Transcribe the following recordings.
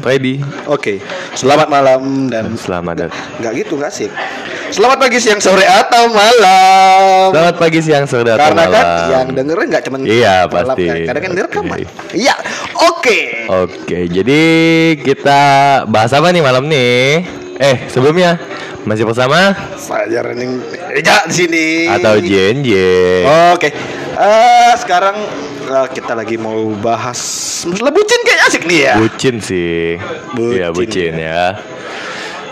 ready. Oke, selamat malam dan Selamat datang. nggak gitu nggak sih. Selamat pagi, siang, sore atau malam. Selamat pagi, siang, sore, atau Karena kan malam. yang dengerin nggak cuma Iya, pasti. kan. Kadang kan direkam. Iya, oke. Oke, jadi kita bahas apa nih malam nih? Eh, sebelumnya masih bersama Saya Rening Eja di sini. atau JNJ? Oke, Eh, sekarang eh, kita lagi mau bahas masalah bucin kayak asik nih ya. Bucin sih. Bucin, Iya, bucin ya.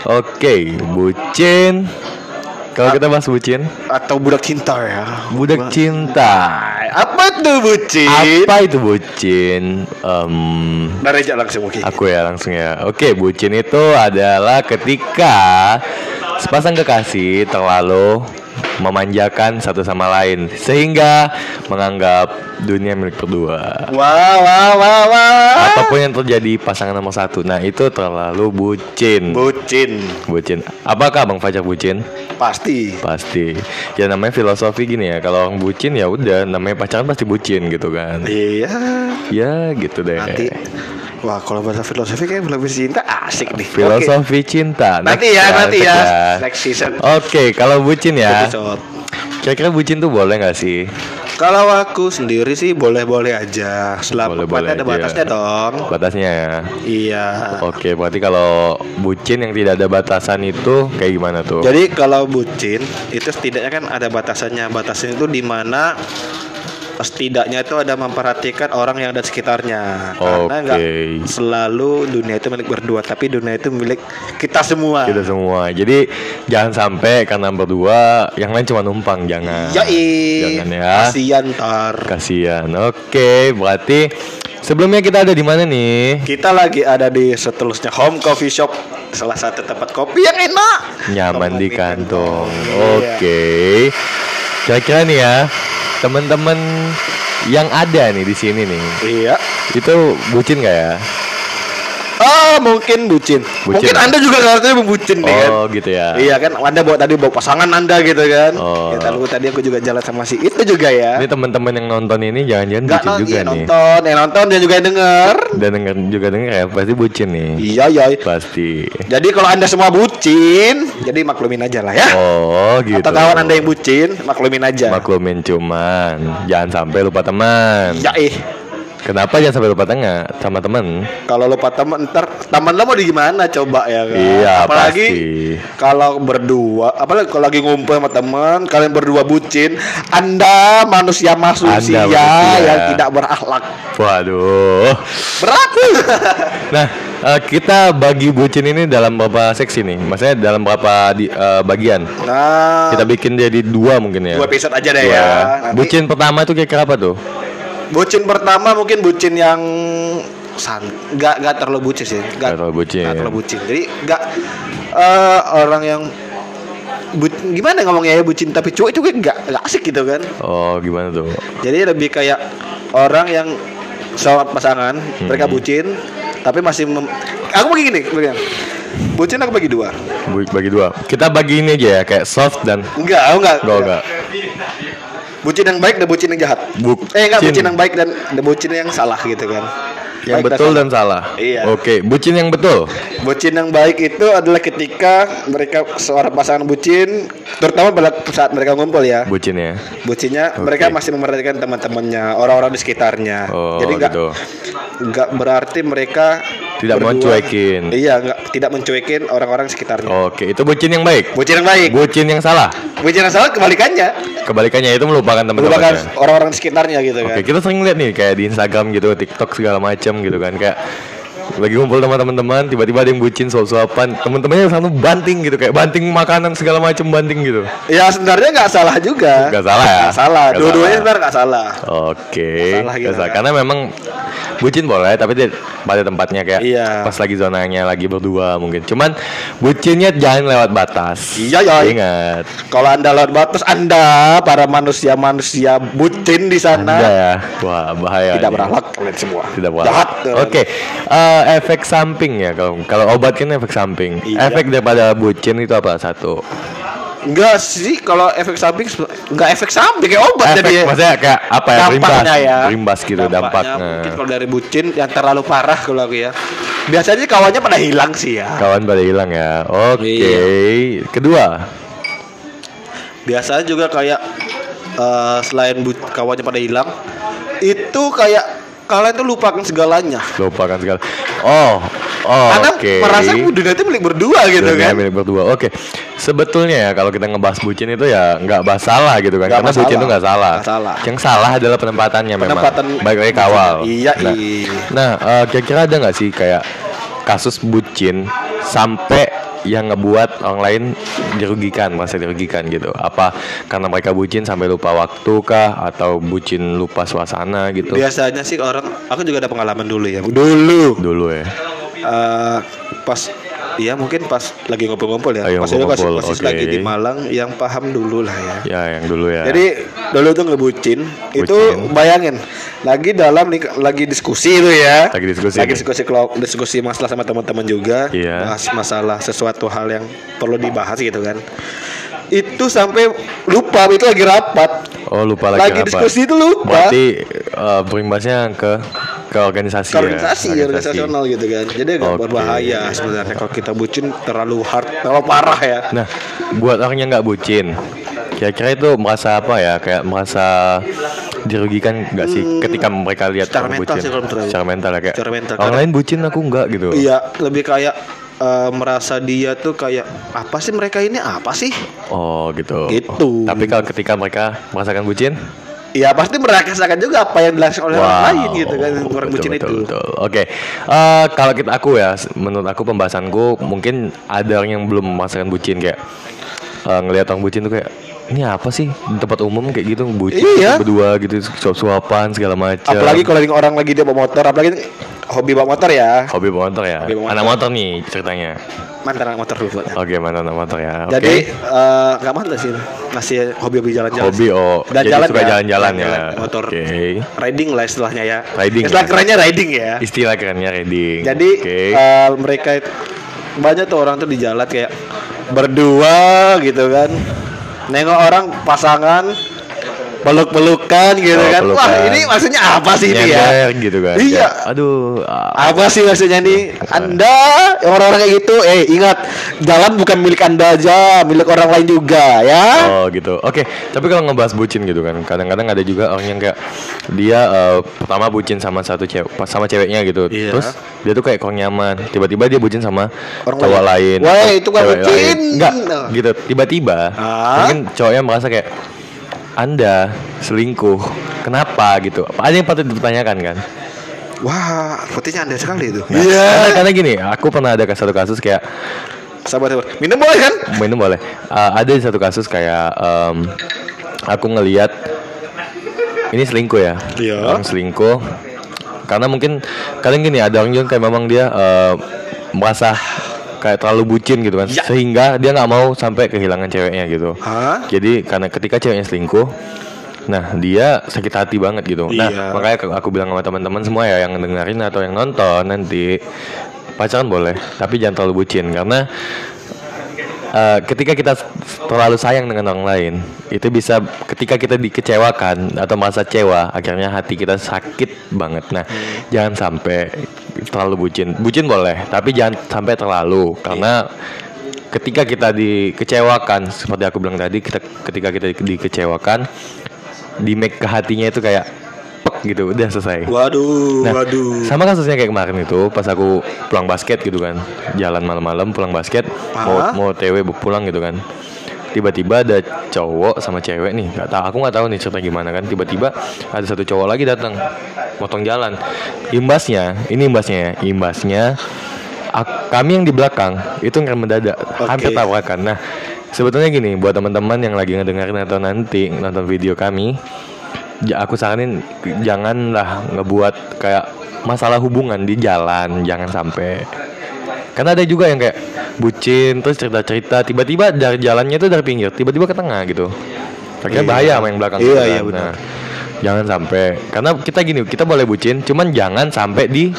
Oke, bucin. Kalau kita bahas bucin, Atau budak cinta ya. budak cinta. Apa tuh bucin? Apa itu bucin? Dari Eja langsung oke. Aku ya langsung ya. Oke, bucin itu adalah ketika sepasang kekasih terlalu memanjakan satu sama lain sehingga menganggap dunia milik berdua. Wah, wah, wah, wah. Apa pun yang terjadi pasangan nomor satu, nah itu terlalu bucin. Bucin. Bucin. Apakah Bang Fajar bucin? Pasti. Pasti. Ya namanya filosofi gini ya. Kalau orang bucin ya udah namanya pacaran pasti bucin gitu kan. Iya. Ya gitu deh. Nanti. Wah, kalau bahasa filosofi kayak belum cinta asik nih. Filosofi cinta. Oke. Nanti Next ya, nanti ya. next Next season. Oke, kalau bucin ya. Kira-kira bucin tuh boleh nggak sih? Kalau aku sendiri sih boleh-boleh aja. Selama Boleh-boleh ada aja. batasnya dong. Batasnya ya. Iya. Oke, berarti kalau bucin yang tidak ada batasan itu kayak gimana tuh? Jadi kalau bucin itu setidaknya kan ada batasannya. Batasannya itu di mana setidaknya itu ada memperhatikan orang yang ada sekitarnya. Karena nggak selalu dunia itu milik berdua, tapi dunia itu milik kita semua. Kita semua. Jadi jangan sampai karena berdua yang lain cuma numpang, jangan. Yoi. Jangan ya. Kasian ntar. Kasihan. Oke, berarti sebelumnya kita ada di mana nih? Kita lagi ada di seterusnya Home Coffee Shop, salah satu tempat kopi yang enak. Nyaman di kantong. Iya. Oke. Kira-kira nih ya, teman-teman yang ada nih di sini nih, Iya. itu bucin nggak ya? Mungkin bucin. Bucin mungkin ya? Anda juga katanya bucin nih kan. Oh gitu ya. Iya kan, Anda bawa tadi bawa pasangan Anda gitu kan. Oh. Ya, lalu tadi aku juga jalan sama si itu juga ya. Ini teman-teman yang nonton ini jangan-jangan bucin nonton, juga iya, nih. nonton, yang nonton dan juga yang denger. Dan denger juga denger ya pasti bucin nih. Iya, iya. Pasti. Jadi kalau Anda semua bucin, jadi maklumin aja lah ya. Oh gitu. Atau kawan Anda yang bucin, maklumin aja. maklumin cuman jangan sampai lupa teman. ya eh, Kenapa jangan sampai lupa tengah sama temen? kalau lupa teman ntar teman lo mau di gimana coba ya kan? Iya, Apalagi kalau berdua, apalagi kalau lagi ngumpul sama teman, kalian berdua bucin, Anda manusia manusia manusia. yang tidak berakhlak. Waduh. Berat. Nah, eh, kita bagi bucin ini dalam berapa seksi nih? Maksudnya dalam berapa di, eh, bagian? nah, Kita bikin jadi dua mungkin ya. dua episode aja deh Dua ya. Nanti- Bucin pertama itu kira-kira apa tuh? Bucin pertama mungkin bucin yang san nggak nggak terlalu bucin sih Nggak terlalu bucin. nggak terlalu bucin jadi nggak eh, orang yang bu- gimana ngomongnya ya bucin tapi cuek itu nggak nggak asik gitu kan Oh, gimana tuh? jadi lebih kayak orang yang sama pasangan mereka Hmm. bucin tapi masih mem- aku bagi gini begini. bucin aku bagi dua Bagi dua. Kita bagi ini aja ya, kayak soft dan enggak aku enggak enggak enggak. Bucin yang baik dan bucin yang jahat Bucin. eh enggak bucin yang baik dan dan bucin yang salah gitu kan Yang Baik betul salah. dan salah. Iya. Oke, bucin yang betul. Bucin yang baik itu adalah ketika mereka seorang pasangan bucin, terutama pada saat mereka ngumpul ya. Bucin ya. Bucinnya Oke. mereka masih memperhatikan teman-temannya, orang-orang di sekitarnya. Oh, Jadi nggak gitu. nggak berarti mereka Tidak berdua- mencuekin. Iya, nggak tidak mencuekin orang-orang sekitarnya. Oke, itu bucin yang baik. Bucin yang baik. Bucin yang salah. Bucin yang salah kebalikannya. Kebalikannya itu melupakan teman-temannya. orang-orang di sekitarnya gitu Oke, kan. kita sering lihat nih kayak di Instagram gitu, TikTok segala macam gitu kan kayak lagi ngumpul sama teman-teman, tiba-tiba ada yang bucin suap-suapan, teman-temannya selalu banting gitu kayak banting makanan segala macam banting gitu. Ya sebenarnya nggak salah juga. Nggak salah ya? Nggak salah. Dua-duanya sebenarnya nggak salah. Oke, Salah gitu salah. kan. karena memang bucin boleh, tapi dia pada tempatnya kayak Iya. pas lagi zonanya lagi berdua mungkin. Cuman bucinnya jangan lewat batas. Iya, ya. Ingat, Kalau anda lewat batas, anda para manusia-manusia bucin di sana anda ya, wah bahaya. tidak berakhlak kalian semua. tidak boleh. Jahat. Oke, eh, efek samping ya kalau kalau obat kan efek samping. Iya. Efek daripada bucin itu apa satu? Enggak sih kalau efek samping enggak efek samping kayak obat efek jadi ya. maksudnya kayak apa ya? Rimbas, dampaknya ya. rimbas gitu dampaknya. Mungkin kalau dari bucin yang terlalu parah kalau aku ya. Biasanya kawannya pada hilang sih ya. Kawan pada hilang ya. Oke. Iya. Kedua. Biasanya juga kayak eh, selain bu- kawannya pada hilang, itu kayak kalian tuh lupakan segalanya. Lupakan segala. Oh. Oh, Karena oke. merasa dunia itu milik berdua gitu Dunia kan. milik berdua. Oke. Sebetulnya ya kalau kita ngebahas bucin itu ya nggak masalah gitu kan. Nggak Karena bucin masalah. itu nggak salah. Nggak salah. Yang salah adalah penempatannya Penempatan memang. Baik lagi kawal. Iya, Nah, iya. Nah, eh, kira-kira ada nggak sih kayak kasus bucin sampai yang ngebuat orang lain dirugikan, merasa dirugikan gitu? Apa karena mereka bucin sampai lupa waktu kah, atau bucin lupa suasana gitu? Biasanya sih orang, aku juga ada pengalaman dulu ya. Dulu. Dulu ya. Eh, pas Iya mungkin pas lagi ngumpul-ngumpul ya. Pas itu ngumpul-ngumpul, posisi oke. lagi di Malang yang paham dulu lah ya. Ya, yang dulu ya. Jadi dulu tuh ngebucin, itu Bucin. bayangin lagi dalam lagi diskusi itu ya. Lagi diskusi Lagi diskusi kelop- diskusi masalah sama teman-teman juga. Iya. Bahas masalah sesuatu hal yang perlu dibahas gitu kan. Itu sampai lupa itu lagi rapat. oh, lupa lagi, Lagi apa? diskusi itu lupa. Berarti eh, berimbasnya ke ke organisasi, ke organisasi, ya. organisasional gitu kan. Jadi agak Oke. berbahaya sebenarnya kalau kita bucin terlalu hard, terlalu parah ya. Nah, buat orang yang nggak bucin, kira-kira itu merasa apa ya? Kayak merasa dirugikan nggak sih ketika mereka lihat Hmm. secara mental bucin? sih kalau menurut. Secara mental ya kayak Secara mental, orang lain bucin aku nggak gitu. Iya, lebih kayak eh, merasa dia tuh kayak apa sih mereka ini apa sih? Oh gitu. Gitu. Tapi kalau ketika mereka merasakan bucin, Ya pasti merasakan juga apa yang dilakukan oleh orang lain gitu kan orang Betul, bucin betul, itu. betul. Oke, Eh, kalau kita aku ya, menurut aku pembahasanku mungkin ada orang yang belum merasakan bucin kayak eh, ngelihat orang bucin tuh kayak ini apa sih di tempat umum kayak gitu bucin Iya. berdua gitu suap-suapan segala macam. Apalagi kalau lagi orang lagi dia bawa motor, apalagi hobi bawa motor ya. hobi bawa motor ya. Hobi bawa Anak motor nih ceritanya. Mantan anak motor dulu. Oke, mana anak motor ya. Oke. Jadi eh, nggak mantan sih, masih hobi-hobi jalan-jalan. hobi oh Dan jadi jalan suka ya. jalan-jalan ya. Jalan-jalan, motor. Oke. Riding lah istilahnya ya. Riding Istilah ya. kerennya riding ya. Istilah kerennya riding. Jadi Oke. eh, mereka banyak tuh orang tuh di jalan kayak berdua gitu kan. Nengok orang pasangan peluk-pelukan gitu Oh, kan. Wah, pelukan. ini maksudnya apa sih ini ya? Gitu kan. Iya. Kayak, aduh. ah, Apa sih maksudnya nih? Anda orang-orang kayak gitu, eh ingat jalan bukan milik Anda aja, milik orang lain juga ya. Oh gitu. Oke, tapi kalau ngebahas bucin gitu kan, kadang-kadang ada juga orang yang kayak dia eh, pertama bucin sama satu cewek, sama ceweknya gitu. Iya. Terus dia tuh kayak kurang nyaman. Tiba-tiba dia bucin sama Orang cowok lain. lain. Wah, itu kan bucin. lain. Enggak, gitu. Tiba-tiba Ah. mungkin cowoknya merasa kayak anda selingkuh. Kenapa gitu? Ada yang patut dipertanyakan kan? Wah, putihnya Anda sekali itu. Nah, karena, karena gini, aku pernah ada satu kasus kayak Sabar, sabar. Minum boleh kan? minum boleh. Uh, ada satu kasus kayak em, aku ngelihat ini selingkuh ya. Iya. Orang selingkuh. Karena mungkin kadang gini ada orang juga kayak memang dia eh, merasa kayak terlalu bucin gitu kan, Ya. sehingga dia nggak mau sampai kehilangan ceweknya gitu. Hah? Jadi karena ketika ceweknya selingkuh, nah dia sakit hati banget gitu. Iya. Nah makanya aku- aku bilang sama teman-teman semua ya yang dengerin atau yang nonton nanti pacaran boleh, tapi jangan terlalu bucin karena eh, ketika kita terlalu sayang dengan orang lain, itu bisa ketika kita dikecewakan atau merasa kecewa, akhirnya hati kita sakit banget. Nah, jangan sampai terlalu bucin. Bucin boleh, tapi jangan sampai terlalu karena ketika kita dikecewakan seperti aku bilang tadi, kita ketika kita dikecewakan, di make ke hatinya itu kayak pek gitu, udah selesai. Waduh, Nah, waduh. sama kasusnya kayak kemarin itu pas aku pulang basket gitu kan, jalan malam-malam pulang basket, mau Ah. mau TW pulang gitu kan. Tiba-tiba ada cowok sama cewek nih, nggak tahu aku nggak tahu nih cerita gimana kan. Tiba-tiba ada satu cowok lagi datang, motong jalan. Imbasnya, ini imbasnya ya, imbasnya kami yang di belakang itu ngerem mendadak, hampir Oke. tabrakan. Nah, sebetulnya gini buat teman-teman yang lagi ngedengerin atau nanti nonton video kami, ja- aku saranin janganlah ngebuat kayak masalah hubungan di jalan jangan sampai karena ada juga yang kayak bucin terus cerita-cerita tiba-tiba dari jalannya itu dari pinggir tiba-tiba ke tengah gitu akhirnya Iya. bahaya sama yang belakang Iya, gitu kan. iya, benar. Nah, jangan sampai karena kita gini kita boleh bucin cuman jangan sampai di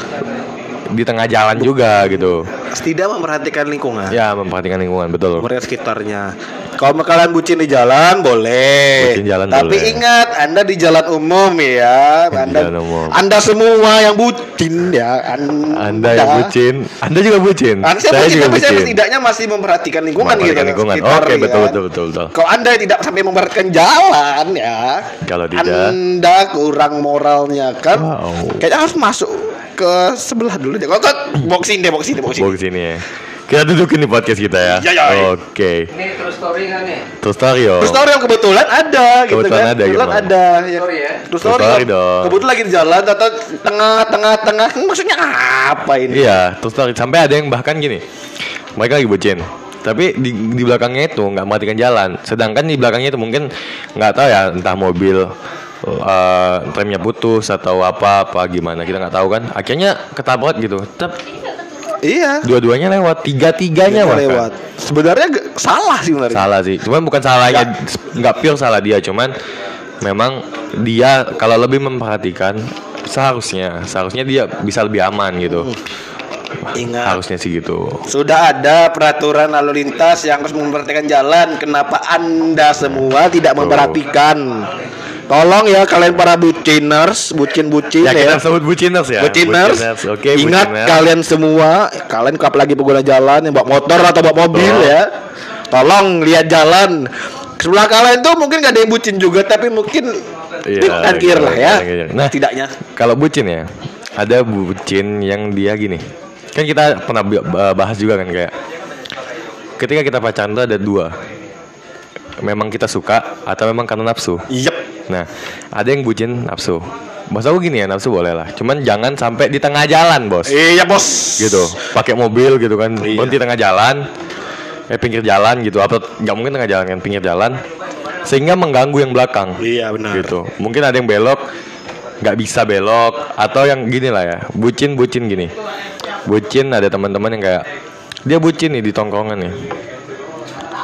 di tengah jalan juga gitu. Tidak memperhatikan lingkungan. Ya, memperhatikan lingkungan, betul. Mereka sekitarnya. Kalau kalian bucin di jalan boleh. Bucin jalan Tapi boleh. ingat Anda di jalan umum ya. Anda jalan umum. Anda semua yang bucin ya. Anda, Anda yang bucin, Anda juga bucin. Anda saya, bucin, tapi saya setidaknya masih memperhatikan lingkungan Memperhatikan gitu. lingkungan. sekitar, Oke, ya. betul, betul, betul, betul. Kalau Anda tidak sampai memperhatikan jalan ya. Kalau tidak. Anda kurang moralnya kan. Wow. Kayaknya harus masuk ke sebelah dulu deh. Kok boxing deh, boxing deh, boxing. Sini ya. Kita dudukin di podcast kita ya. Ya, ya, ya. Oke. Ini terus story kan nih? Terus story yo. Terus story yang kebetulan ada gitu Kebetulan kan. ada, kebetulan gimana? ada. Ya. Story ya? Terus Terus story, story dong. Kebetulan lagi di jalan atau tengah tengah tengah maksudnya apa ini? Iya, terus story sampai ada yang bahkan gini. Mereka lagi bucin. Tapi di, di belakangnya itu nggak matikan jalan. Sedangkan di belakangnya itu mungkin nggak tahu ya entah mobil eh, remnya putus atau apa apa gimana kita nggak tahu kan. Akhirnya ketabrak gitu. Tep, Iya. dua-duanya lewat, tiga-tiganya lewat. Sebenarnya salah sih sebenarnya. Salah sih. Cuman bukan salahnya nggak pure salah dia, cuman memang dia kalau lebih memperhatikan seharusnya seharusnya dia bisa lebih aman gitu. Ingat. Harusnya sih gitu. Sudah ada peraturan lalu lintas yang harus memperhatikan jalan. Kenapa Anda semua tidak memperhatikan? Tolong ya kalian para buciners, bucin-bucin Ya ya. kita sebut buciners ya. Buciners, Oke, ingat buciners. kalian semua, kalian kalau lagi pengguna jalan yang bawa motor atau bawa mobil Betul. ya, tolong lihat jalan. Sebelah kalian tuh mungkin gak ada yang bucin juga, tapi mungkin Iya, tip and kir lah ya. iya, iya. Nah, Tidaknya. Kalau bucin ya, ada bucin yang dia gini. Kan kita pernah bahas juga kan kayak ketika kita pacaran tuh ada dua. Memang kita suka atau memang karena nafsu. Yep. Nah, ada yang bucin nafsu. Bos aku gini ya, nafsu boleh lah. Cuman jangan sampai di tengah jalan, Bos. Iya bos. Gitu. Pakai mobil gitu kan, Iya. berhenti tengah jalan. Eh pinggir jalan gitu. Apa nggak mungkin tengah jalan kan, pinggir jalan. Sehingga mengganggu yang belakang. Iya benar. Gitu. Mungkin ada yang belok nggak bisa belok atau yang gini lah ya. Bucin-bucin gini. Bucin ada teman-teman yang kayak dia bucin nih di tongkrongan nih.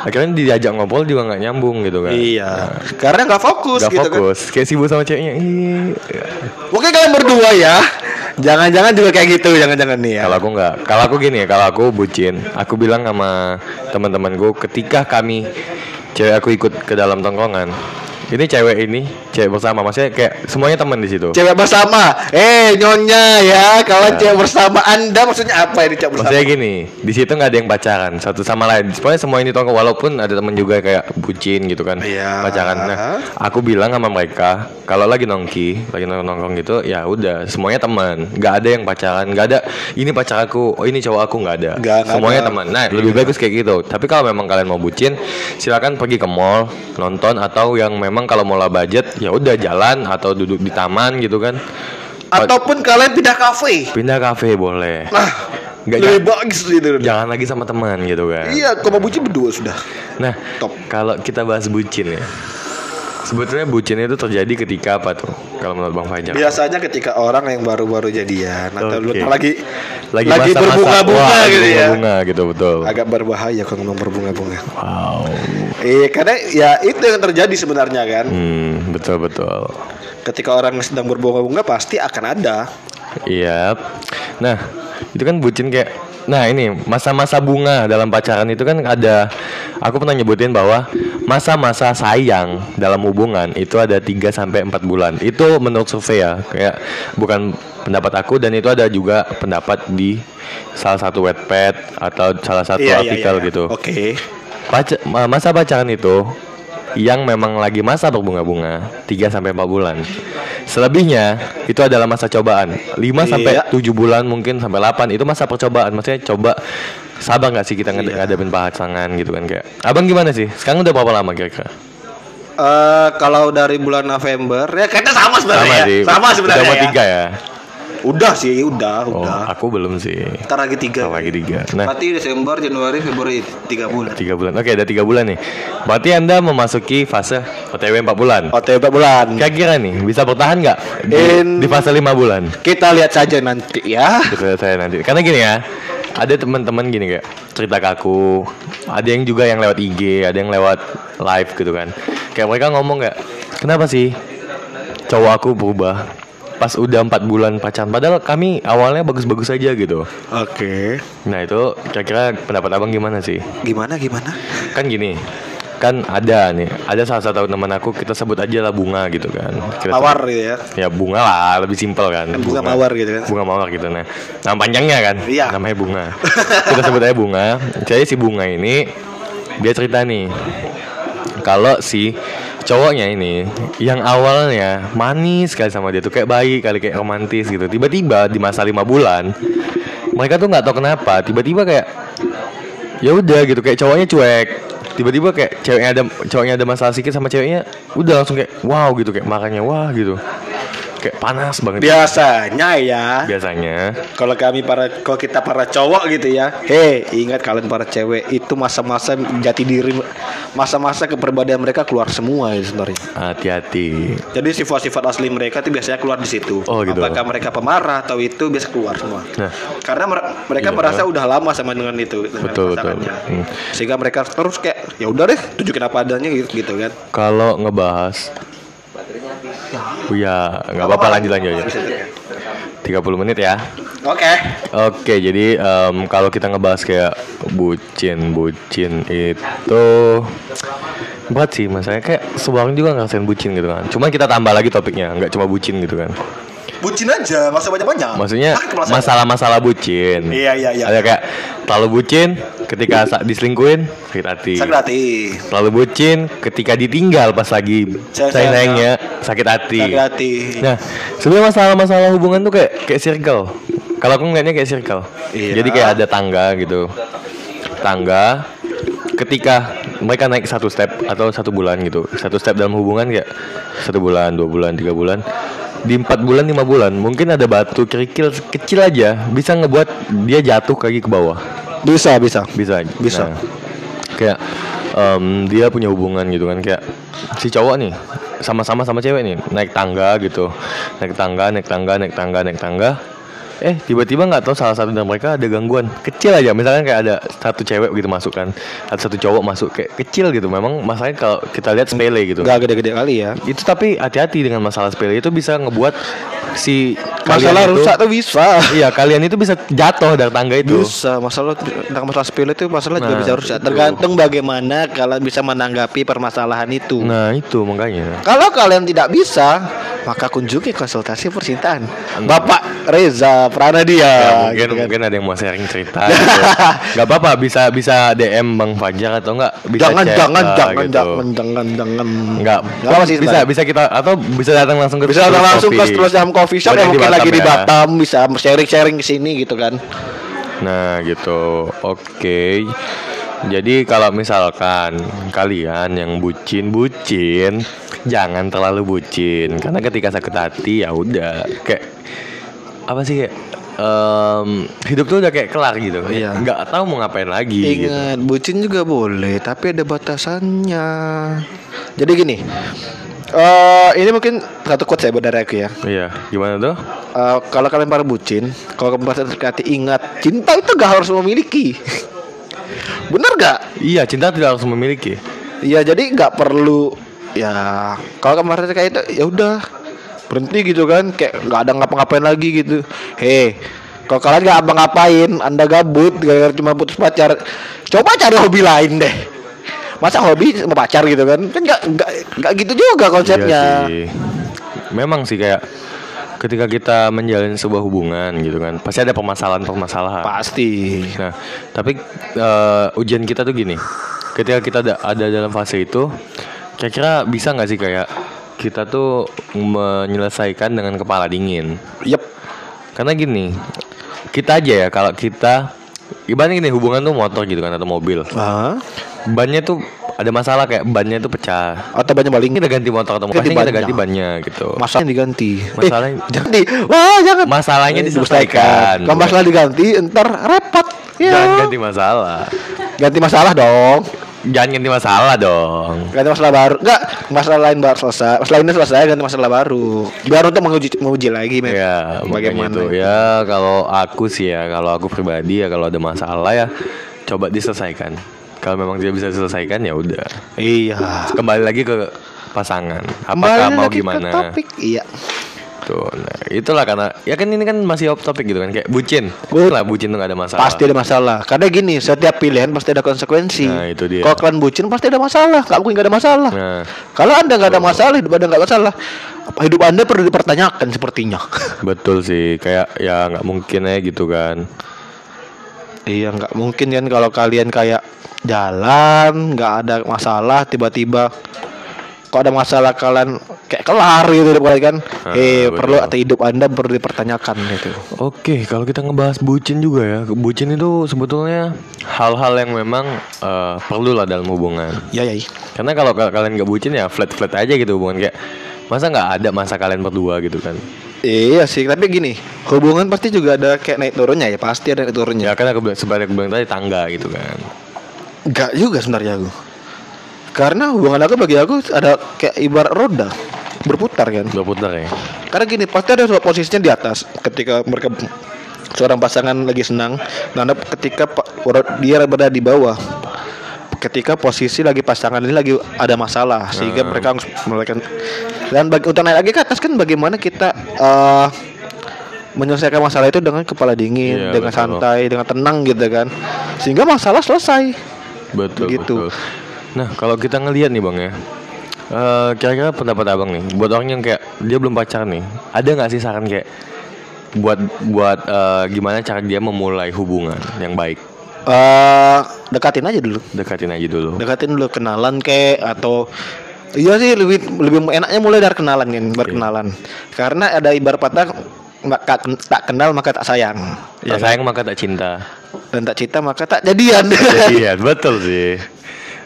Akhirnya diajak ngobrol juga nggak nyambung gitu kan. Iya. Karena nggak fokus Gak gitu kan. fokus, kayak sibuk sama ceweknya. Ih. Mungkin kalian berdua ya. Jangan-jangan juga kayak gitu, jangan-jangan nih ya. Kalau aku nggak, kalau aku gini ya, kalau aku bucin, aku bilang sama teman-temanku ketika kami cewek aku ikut ke dalam tongkrongan, ini cewek ini cewek bersama, maksudnya kayak semuanya teman di situ. Cewek bersama. Eh, nyonya ya. Kalau cewek bersama Anda maksudnya apa ini cewek bersama? Maksudnya gini, di situ nggak ada yang pacaran satu sama lain. Pokoknya semua ini tongkrong walaupun ada temen juga kayak bucin gitu kan, Iya. pacaran. Nah, aku bilang sama mereka kalau lagi nongki, lagi nongkrong nongkrong gitu, ya udah semuanya teman, nggak ada yang pacaran, nggak ada ini pacar aku, oh ini cowok aku nggak ada. Nggak semuanya teman. Nah, lebih bagus kayak gitu. Tapi kalau memang kalian mau bucin, silakan pergi ke mall nonton atau yang memang kalau mau lah budget, ya udah jalan atau duduk di taman gitu kan. Ataupun kalian pindah kafe. pindah kafe boleh. Nah, Nggak lebih bagus gitu. Jangan lagi sama teman gitu kan. Iya, kalau bucin berdua sudah. Nah, Top. kalau kita bahas bucin ya. Sebetulnya bucin itu terjadi ketika apa tuh? Kalau menurut Bang Fajar. Biasanya ketika orang yang baru-baru jadian atau lagi Lagi, lagi berbunga-bunga gitu ya. Berbunga gitu betul. Agak berbahaya kalau ngomong berbunga-bunga. Wow. Eh, karena ya itu yang terjadi sebenarnya kan. Hmm, betul betul. Ketika orang sedang berbunga-bunga pasti akan ada. Iya. Nah, itu kan bucin kayak Nah, ini masa-masa bunga dalam pacaran itu kan ada aku pernah nyebutin bahwa masa-masa sayang dalam hubungan itu ada 3 sampai 4 bulan. Itu menurut survei ya, kayak bukan pendapat aku dan itu ada juga pendapat di salah satu webpad atau salah satu Iya, iya, artikel iya. gitu. Oke. Paca- ma- masa pacaran itu yang memang lagi masa berbunga-bunga 3 sampai 4 bulan. Selebihnya itu adalah masa cobaan. 5 sampai Iya. 7 bulan mungkin sampai 8 itu masa percobaan. Maksudnya coba sabar nggak sih kita Iya. ngadepin pasangan gitu kan kayak. Abang gimana sih? Sekarang udah berapa lama kira-kira? Eh, kalau dari bulan November ya kayaknya sama sebenarnya. sih. ya. Sama sebenarnya. Udah mau ya. tiga ya? Udah sih, udah, Oh, udah. aku belum sih. Ntar lagi tiga. Kalau lagi tiga. Nah, Berarti Desember, Januari, Februari tiga bulan. tiga bulan. Oke, ada tiga bulan nih. Berarti anda memasuki fase OTW 4 bulan. OTW 4 bulan. Kira-kira nih bisa bertahan nggak di, In- di fase 5 bulan? Kita lihat saja nanti ya. Kita saya nanti. Karena gini ya, ada teman-teman gini kayak cerita ke aku. Ada yang juga yang lewat IG, ada yang lewat live gitu kan. Kayak mereka ngomong nggak, kenapa sih cowok aku berubah? Pas udah empat bulan pacaran padahal kami awalnya bagus-bagus aja gitu Oke. nah itu kira-kira pendapat abang gimana sih Gimana gimana? kan gini kan ada nih ada salah satu teman aku kita sebut aja lah bunga gitu kan Kita Mawar gitu ya. sebut- ya bunga lah lebih simpel kan Bunga mawar gitu kan. bunga mawar gitu nah nama panjangnya kan Iya. namanya bunga kita sebut aja bunga jadi si bunga ini dia cerita nih kalau si cowoknya ini yang awalnya manis sekali sama dia tuh kayak baik kali kayak romantis gitu. Tiba-tiba di masa lima bulan mereka tuh nggak tahu kenapa tiba-tiba kayak ya udah gitu kayak cowoknya cuek. Tiba-tiba kayak ceweknya ada cowoknya ada masalah sedikit sama ceweknya udah langsung kayak wow gitu kayak makanya wah gitu kayak panas banget Biasanya ya. biasanya Kalau kami para kalau kita para cowok gitu ya. Hei, ingat kalian para cewek itu masa-masa jati diri masa-masa kepribadian mereka keluar semua ya sebenarnya. hati-hati Jadi sifat-sifat asli mereka itu biasanya keluar di situ. Oh, gitu. Apakah mereka pemarah atau itu biasa keluar semua. Nah. Karena mer- mereka Iya. merasa udah lama sama dengan itu dengan Betul, betul. Hmm. Sehingga mereka terus kayak ya udah deh tunjukin apa adanya gitu, gitu kan. kalau ngebahas Oh ya, nggak apa-apa lanjut lanjut aja. 30 menit ya. Oke. Oke, jadi em, kalau kita ngebahas kayak bucin, bucin itu berat sih masalahnya kayak semua orang juga ngerasain bucin gitu kan. Cuman kita tambah lagi topiknya, nggak cuma bucin gitu kan. Bucin aja, nggak usah banyak-banyak. Maksudnya Ah, masalah-masalah bucin. Iya, iya, iya. Ada kayak terlalu bucin ketika diselingkuhin sakit hati. Sakit hati. Terlalu bucin ketika ditinggal pas lagi Sayang-sayangnya. sayang-sayangnya sakit hati. Sakit hati. Nah, sebenarnya masalah-masalah hubungan tuh kayak kayak circle. Kalau aku ngeliatnya kayak circle. Iya. Jadi kayak ada tangga gitu. Tangga ketika mereka naik satu step atau satu bulan gitu. Satu step dalam hubungan kayak satu bulan, dua bulan, tiga bulan. Di empat bulan, lima bulan, mungkin ada batu kerikil kecil aja bisa ngebuat dia jatuh lagi ke bawah. Bisa, bisa. Bisa. Bisa. Nah, kayak em, dia punya hubungan gitu kan kayak si cowok nih sama-sama sama cewek nih naik tangga gitu naik tangga naik tangga naik tangga naik tangga eh tiba-tiba nggak tahu salah satu dari mereka ada gangguan kecil aja misalkan kayak ada satu cewek gitu masuk kan ada satu cowok masuk kayak kecil gitu memang masalahnya kalau kita lihat sepele gitu Gak gede-gede kali ya. itu tapi hati-hati dengan masalah sepele itu bisa ngebuat si Masalah itu- rusak tuh bisa. iya kalian itu bisa jatuh dari tangga itu Bisa, masalah tentang masalah sepele itu masalah juga Nah, bisa rusak. Tergantung bagaimana kalian bisa menanggapi permasalahan itu. nah itu makanya Kalau kalian tidak bisa, maka kunjungi konsultasi percintaan. Bapak Reza Pranadia. Ya, mungkin gitu kan. mungkin ada yang mau sharing cerita gitu. Gak apa-apa bisa bisa DM Bang Fajar atau enggak bisa jangan, chat jangan, lah, jangan, gitu. jangan, jangan, jangan. Enggak, Nggak apa sih bisa bisa kita atau bisa datang langsung ke Bisa datang langsung ke terus jam coffee shop yang di mungkin lagi di ya. Batam bisa sharing-sharing ke sini gitu kan. Nah, gitu. Oke. Jadi kalau misalkan kalian yang bucin-bucin, jangan terlalu bucin karena ketika sakit hati ya udah kayak apa sih kayak em, hidup tuh udah kayak kelar gitu. Iya. Nggak tahu mau ngapain lagi gitu. Ingat, bucin juga boleh, tapi ada batasannya. Jadi gini, eh ini mungkin satu quote saya buat dari aku ya. Iya, gimana tuh? Eh, kalau kalian para bucin, kalau kalian merasa terkati ingat, cinta itu gak harus memiliki. Bener gak? Iya, cinta tidak harus memiliki. Iya, jadi nggak perlu ya. Kalau merasa kayak itu, ya udah berhenti gitu kan, kayak nggak ada ngapa-ngapain lagi gitu. Hei, kalau kalian nggak apa-ngapain, anda gabut, gara-gara cuma putus pacar, coba cari hobi lain deh. Masa hobi sama pacar gitu kan? Kan nggak nggak gitu juga konsepnya. Iya sih. Memang sih kayak ketika kita menjalin sebuah hubungan gitu kan, pasti ada permasalahan-permasalahan. Pasti. Nah, tapi eh, ujian kita tuh gini. Ketika kita ada, ada dalam fase itu, kira-kira bisa nggak sih kayak kita tuh menyelesaikan dengan kepala dingin? Yep. Karena gini, kita aja ya kalau kita ibaratnya gini hubungan tuh motor gitu kan atau mobil. Ah, Bannya tuh ada masalah kayak bannya tuh pecah. atau banyak baling Kita ganti motor atau Ganti pasti kita bannya. ganti bannya gitu. masalahnya diganti. Masalahnya- eh, jangan di. Wah, jangan. Masalahnya Eh, diselesaikan. Kalau masalah diganti, ntar repot. Ya. Jangan ganti masalah. Ganti masalah dong. Jangan ganti masalah dong. Ganti masalah baru. Enggak, masalah lain baru selesai. Masalah ini selesai, ganti masalah baru. Biar untuk menguji menguji lagi, men. Ya, bagaimana itu? Ya, kalau aku sih ya, kalau aku pribadi ya kalau ada masalah ya coba diselesaikan. Kalau memang tidak bisa diselesaikan ya udah. Iya. Kembali lagi ke pasangan. Kembali Apakah mau lagi ke topik. Iya. Gitu. Nah, itulah karena ya kan ini kan masih off topic gitu kan kayak bucin. Bu- lah bucin tuh gak ada masalah. Pasti ada masalah. Karena gini, setiap pilihan pasti ada konsekuensi. Nah, itu dia. Kalau kalian bucin pasti ada masalah. Gak mungkin gak ada masalah. Nah. Kalau anda nggak ada masalah, hidup anda nggak masalah. Apa hidup anda perlu dipertanyakan sepertinya. Betul sih, kayak ya nggak mungkin ya gitu kan. iya, nggak mungkin kan kalau kalian kayak jalan, nggak ada masalah, tiba-tiba kok ada masalah kalian kayak kelar gitu kan. Ah, eh, perlu atau hidup anda perlu dipertanyakan gitu. Oke, kalau kita ngebahas bucin juga ya, bucin itu sebetulnya hal-hal yang memang eh, perlu lah dalam hubungan. Ya ya. iya. Karena kalau ka- kalian nggak bucin ya flat flat aja gitu hubungan kayak masa nggak ada masa kalian berdua gitu kan? Iya sih, tapi gini, hubungan pasti juga ada kayak naik turunnya ya, pasti ada naik turunnya. Ya kan aku bilang sebagai aku bilang tadi tangga gitu kan. Enggak juga sebenarnya aku. Karena hubungan aku bagi aku ada kayak ibarat roda berputar kan. Berputar ya. Karena gini, pasti ada suatu posisinya di atas ketika mereka seorang pasangan lagi senang, dan ada ketika dia berada di bawah. Ketika posisi lagi pasangan ini lagi ada masalah sehingga mereka harus melakukan dan bagi, untuk naik lagi ke atas kan bagaimana kita eh, menyelesaikan masalah itu dengan kepala dingin, Iya, dengan betul. santai, dengan tenang gitu kan. Sehingga masalah selesai. Betul Begitu. betul. Nah kalau kita ngelihat nih bang ya, eh, kira-kira pendapat abang nih, buat orang yang kayak dia belum pacaran nih, ada nggak sih saran kayak buat buat eh, gimana cara dia memulai hubungan yang baik? eh dekatin aja dulu. Dekatin aja dulu. Dekatin dulu kenalan kek atau Iya sih lebih lebih enaknya mulai dari kenalan kan, berkenalan. Karena ada ibarat patah mak- tak tak kenal maka tak sayang. Ya sayang maka tak cinta. Dan tak cinta maka tak jadian. Iya betul sih.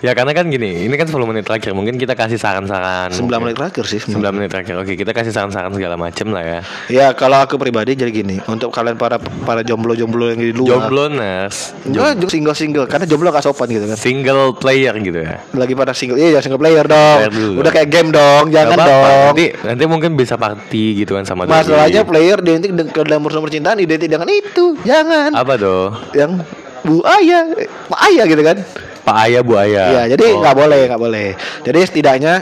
Ya karena kan gini, ini kan 10 menit terakhir, mungkin kita kasih saran-saran. 9 menit terakhir sih. 9 menit terakhir. Oke, kita kasih saran-saran segala macem lah ya. Ya kalau aku pribadi jadi gini, untuk kalian para para jomblo-jomblo yang di luar. Jomblonas, Enggak, single-single karena jomblo gak sopan gitu kan. single player gitu ya. Lagi pada single, iya single player dong. Player dulu. Udah kayak game dong, jangan apa-apa, dong. Nanti nanti mungkin bisa party gitu kan sama. Masalahnya player identik dengan ke dalam urusan percintaan identik dengan itu. Jangan. apa tuh? Yang bu ayah, pak ayah gitu kan. Pak Ayah Bu Ayah. Iya, jadi Oh, nggak boleh, nggak boleh. Jadi setidaknya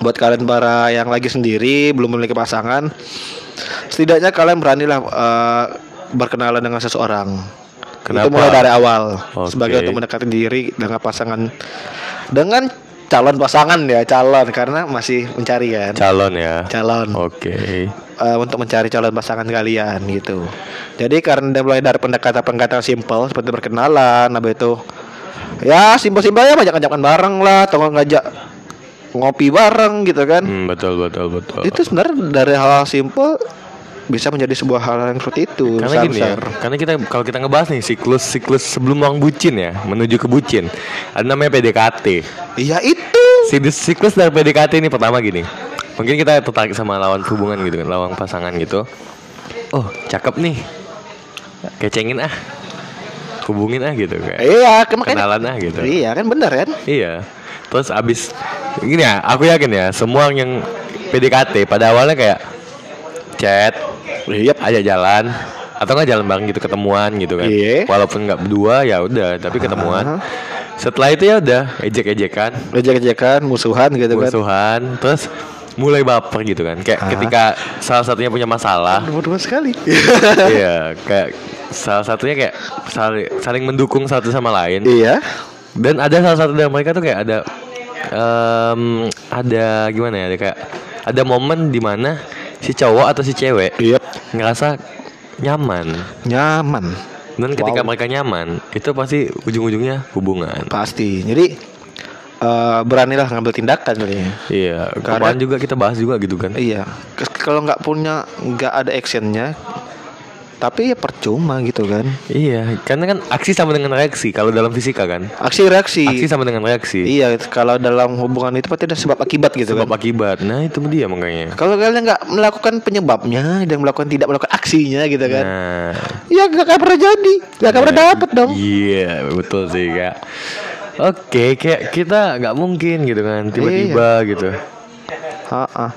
buat kalian para yang lagi sendiri belum memiliki pasangan, setidaknya kalian beranilah eh, berkenalan dengan seseorang. Kenapa? Itu mulai dari awal Oke. sebagai untuk mendekati diri dengan pasangan dengan calon pasangan ya calon karena masih mencari kan calon ya. calon Oke. eh, untuk mencari calon pasangan kalian gitu. Jadi karena dia mulai dari pendekatan-pendekatan simpel seperti berkenalan, habis itu ya simpel-simpel ya ngajak-ngajakan bareng lah, atau ngajak ngopi bareng gitu kan. Hmm, betul betul betul. Itu sebenarnya dari hal simpel bisa menjadi sebuah hal yang seperti itu. karena gini ya, karena kita kalau kita ngebahas nih siklus siklus sebelum orang bucin ya menuju ke bucin ada namanya PDKT Iya itu. siklus siklus dari PDKT ini pertama gini mungkin kita tertarik sama lawan hubungan gitu kan lawan pasangan gitu oh cakep nih kecengin ah hubungin ah gitu kayak Iya, kan makanya. kenalan ah gitu Iya kan bener kan? Iya. Terus abis gini ya, aku yakin ya semua yang PDKT pada awalnya kayak chat, Iya. ajak jalan atau nggak jalan bareng gitu ketemuan gitu kan. Iya. Walaupun nggak berdua ya udah, tapi ketemuan. Setelah itu ya udah ejek-ejekan, Ejek-ejekan, musuhan gitu kan. musuhan, terus mulai baper gitu kan. Kayak Ah. ketika salah satunya punya masalah, Dua-dua sekali. iya, kayak salah satunya kayak saling, saling mendukung satu sama lain. iya. Dan ada salah satu dari mereka tuh kayak ada em, ada gimana ya? Ada kayak ada momen di mana si cowok atau si cewek Iya. ngerasa nyaman. Nyaman. Dan ketika Wow. mereka nyaman, itu pasti ujung-ujungnya hubungan. Pasti. Jadi eh, beranilah ngambil tindakan sebenarnya. Iya, Karena- kemarin juga kita bahas juga gitu kan. Iya. Kalau nggak punya nggak ada actionnya, tapi ya percuma gitu kan. Iya, karena kan aksi sama dengan reaksi kalau dalam fisika kan. Aksi reaksi. Aksi sama dengan reaksi. Iya. Kalau dalam hubungan itu pasti ada sebab akibat gitu Sebab kan. akibat. Nah, itu dia makanya. Kalau kalian nggak melakukan penyebabnya dan melakukan tidak melakukan aksinya gitu kan, Nah, ya nggak akan pernah jadi, nggak akan pernah dapet dong. Iya betul sih kak. Oke kayak kita nggak mungkin gitu kan tiba-tiba Iya. gitu. Ha-ha.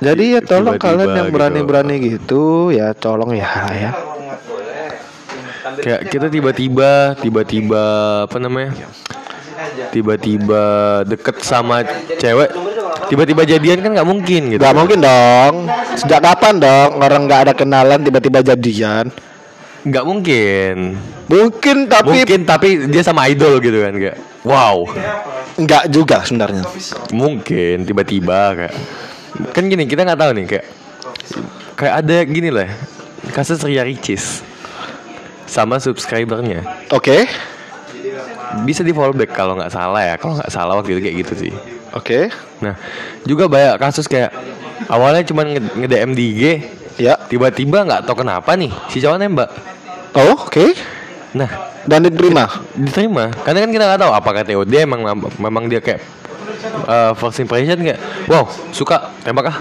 Jadi ya tolong Tiba-tiba kalian yang gitu. berani-berani gitu ya tolong ya ya. Kayak kita tiba-tiba tiba-tiba apa namanya? Tiba-tiba deket sama cewek tiba-tiba jadian kan nggak mungkin gitu. Gak mungkin dong. Sejak kapan dong orang nggak ada kenalan tiba-tiba jadian? Nggak mungkin. Mungkin tapi Mungkin tapi dia sama idol gitu kan kayak. Wow. nggak juga sebenarnya. Mungkin tiba-tiba kayak. Kan gini kita nggak tahu nih kayak. Kayak ada gini lah. Kasus Ria Ricis sama subscribernya Oke. bisa di follow back kalau nggak salah ya kalau nggak salah waktu itu kayak gitu sih Oke. nah juga banyak kasus kayak awalnya cuma nge DM di IG Ya. tiba-tiba nggak tahu kenapa nih si cowok nembak Oh, oke. nah Dan diterima. diterima karena kan kita nggak tahu apakah TOD emang memang dia kayak uh, first impression kayak wow suka tembak ah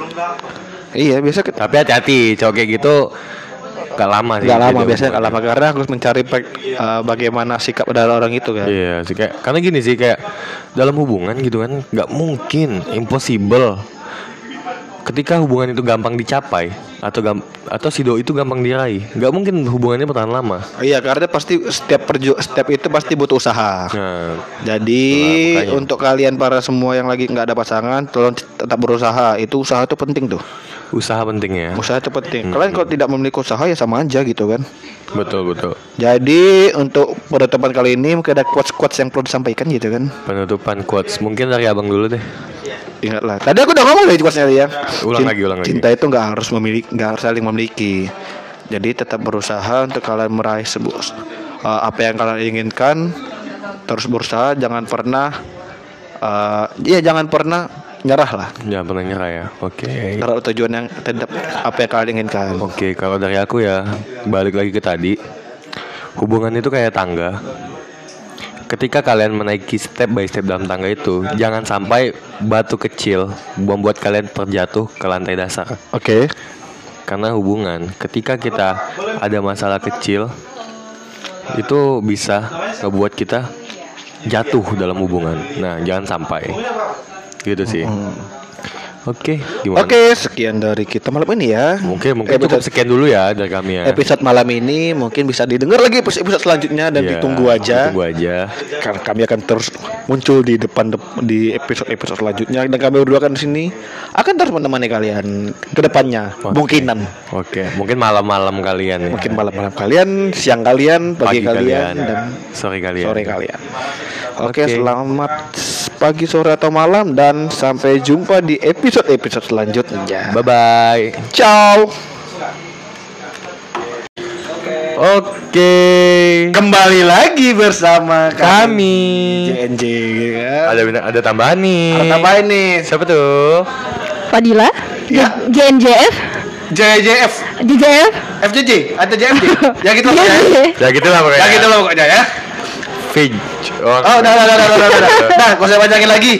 Iya, biasa kita tapi hati-hati cowok kayak gitu gak lama sih nggak lama Gitu. biasanya nggak lama karena harus mencari eh, bagaimana sikap dari orang itu kan. Iya sih kayak karena gini sih kayak dalam hubungan gitu kan nggak mungkin impossible ketika hubungan itu gampang dicapai atau gam atau si doi itu gampang diraih nggak mungkin hubungannya bertahan lama Iya, karena pasti setiap perju step itu pasti butuh usaha. nah Jadi untuk kalian para semua yang lagi nggak ada pasangan, tolong tetap berusaha. Itu usaha itu penting tuh. Usaha penting ya Usaha itu penting. Kalian kalau tidak memiliki usaha ya sama aja gitu kan. betul betul Jadi untuk penutupan kali ini mungkin ada quotes-quotes yang perlu disampaikan gitu kan. penutupan quotes mungkin dari abang dulu deh Ingatlah. Tadi aku udah ngomong dari quotesnya ya. Ulang lagi, ulang lagi. Cinta itu nggak harus memiliki, nggak harus saling memiliki. Jadi tetap berusaha untuk kalian meraih sebuah eh, apa yang kalian inginkan. Terus berusaha, jangan pernah, eh iya jangan pernah nyerah lah. jangan pernah nyerah ya oke Kalau tujuan yang tetap apa yang kalian inginkan. Oke, kalau dari aku ya balik lagi ke tadi, hubungan itu kayak tangga. Ketika kalian menaiki step by step dalam tangga itu, jangan sampai batu kecil membuat kalian terjatuh ke lantai dasar. Oke. Karena hubungan, ketika kita ada masalah kecil, itu bisa ngebuat kita jatuh dalam hubungan. Nah, jangan sampai. Gitu sih. Oke, gimana? Oke, sekian dari kita malam ini ya. Mungkin mungkin cukup episode, sekian dulu ya dari kami ya. episode malam ini mungkin bisa didengar lagi episode episode selanjutnya dan Iya, ditunggu aja. Ditunggu aja. Karena kami akan terus muncul di depan dep- di episode episode selanjutnya dan kami berdua akan di sini akan terus menemani kalian ke depannya. Oke. Mungkinan Oke, mungkin malam-malam kalian ya. mungkin malam-malam kalian, siang kalian, pagi, Pagi kalian, kalian, dan sore kalian. sore kalian. Oke, Oke. selamat pagi, sore atau malam dan sampai jumpa di episode-episode selanjutnya. Bye bye. Ciao. Oke. Kembali lagi bersama Kami. JNJ ya. Ada ada tambahan nih. Ada tambahin nih. Siapa tuh? Fadila Ya. JNJF JJF, JJF FJJ atau JMJ. ya gitu lah ya. JNJ. Ya gitu lah pokoknya. Ya gitu loh pokoknya ya. Fij. Oh, udah, udah, udah, udah, udah, udah. Nah, gak usah panjangin lagi.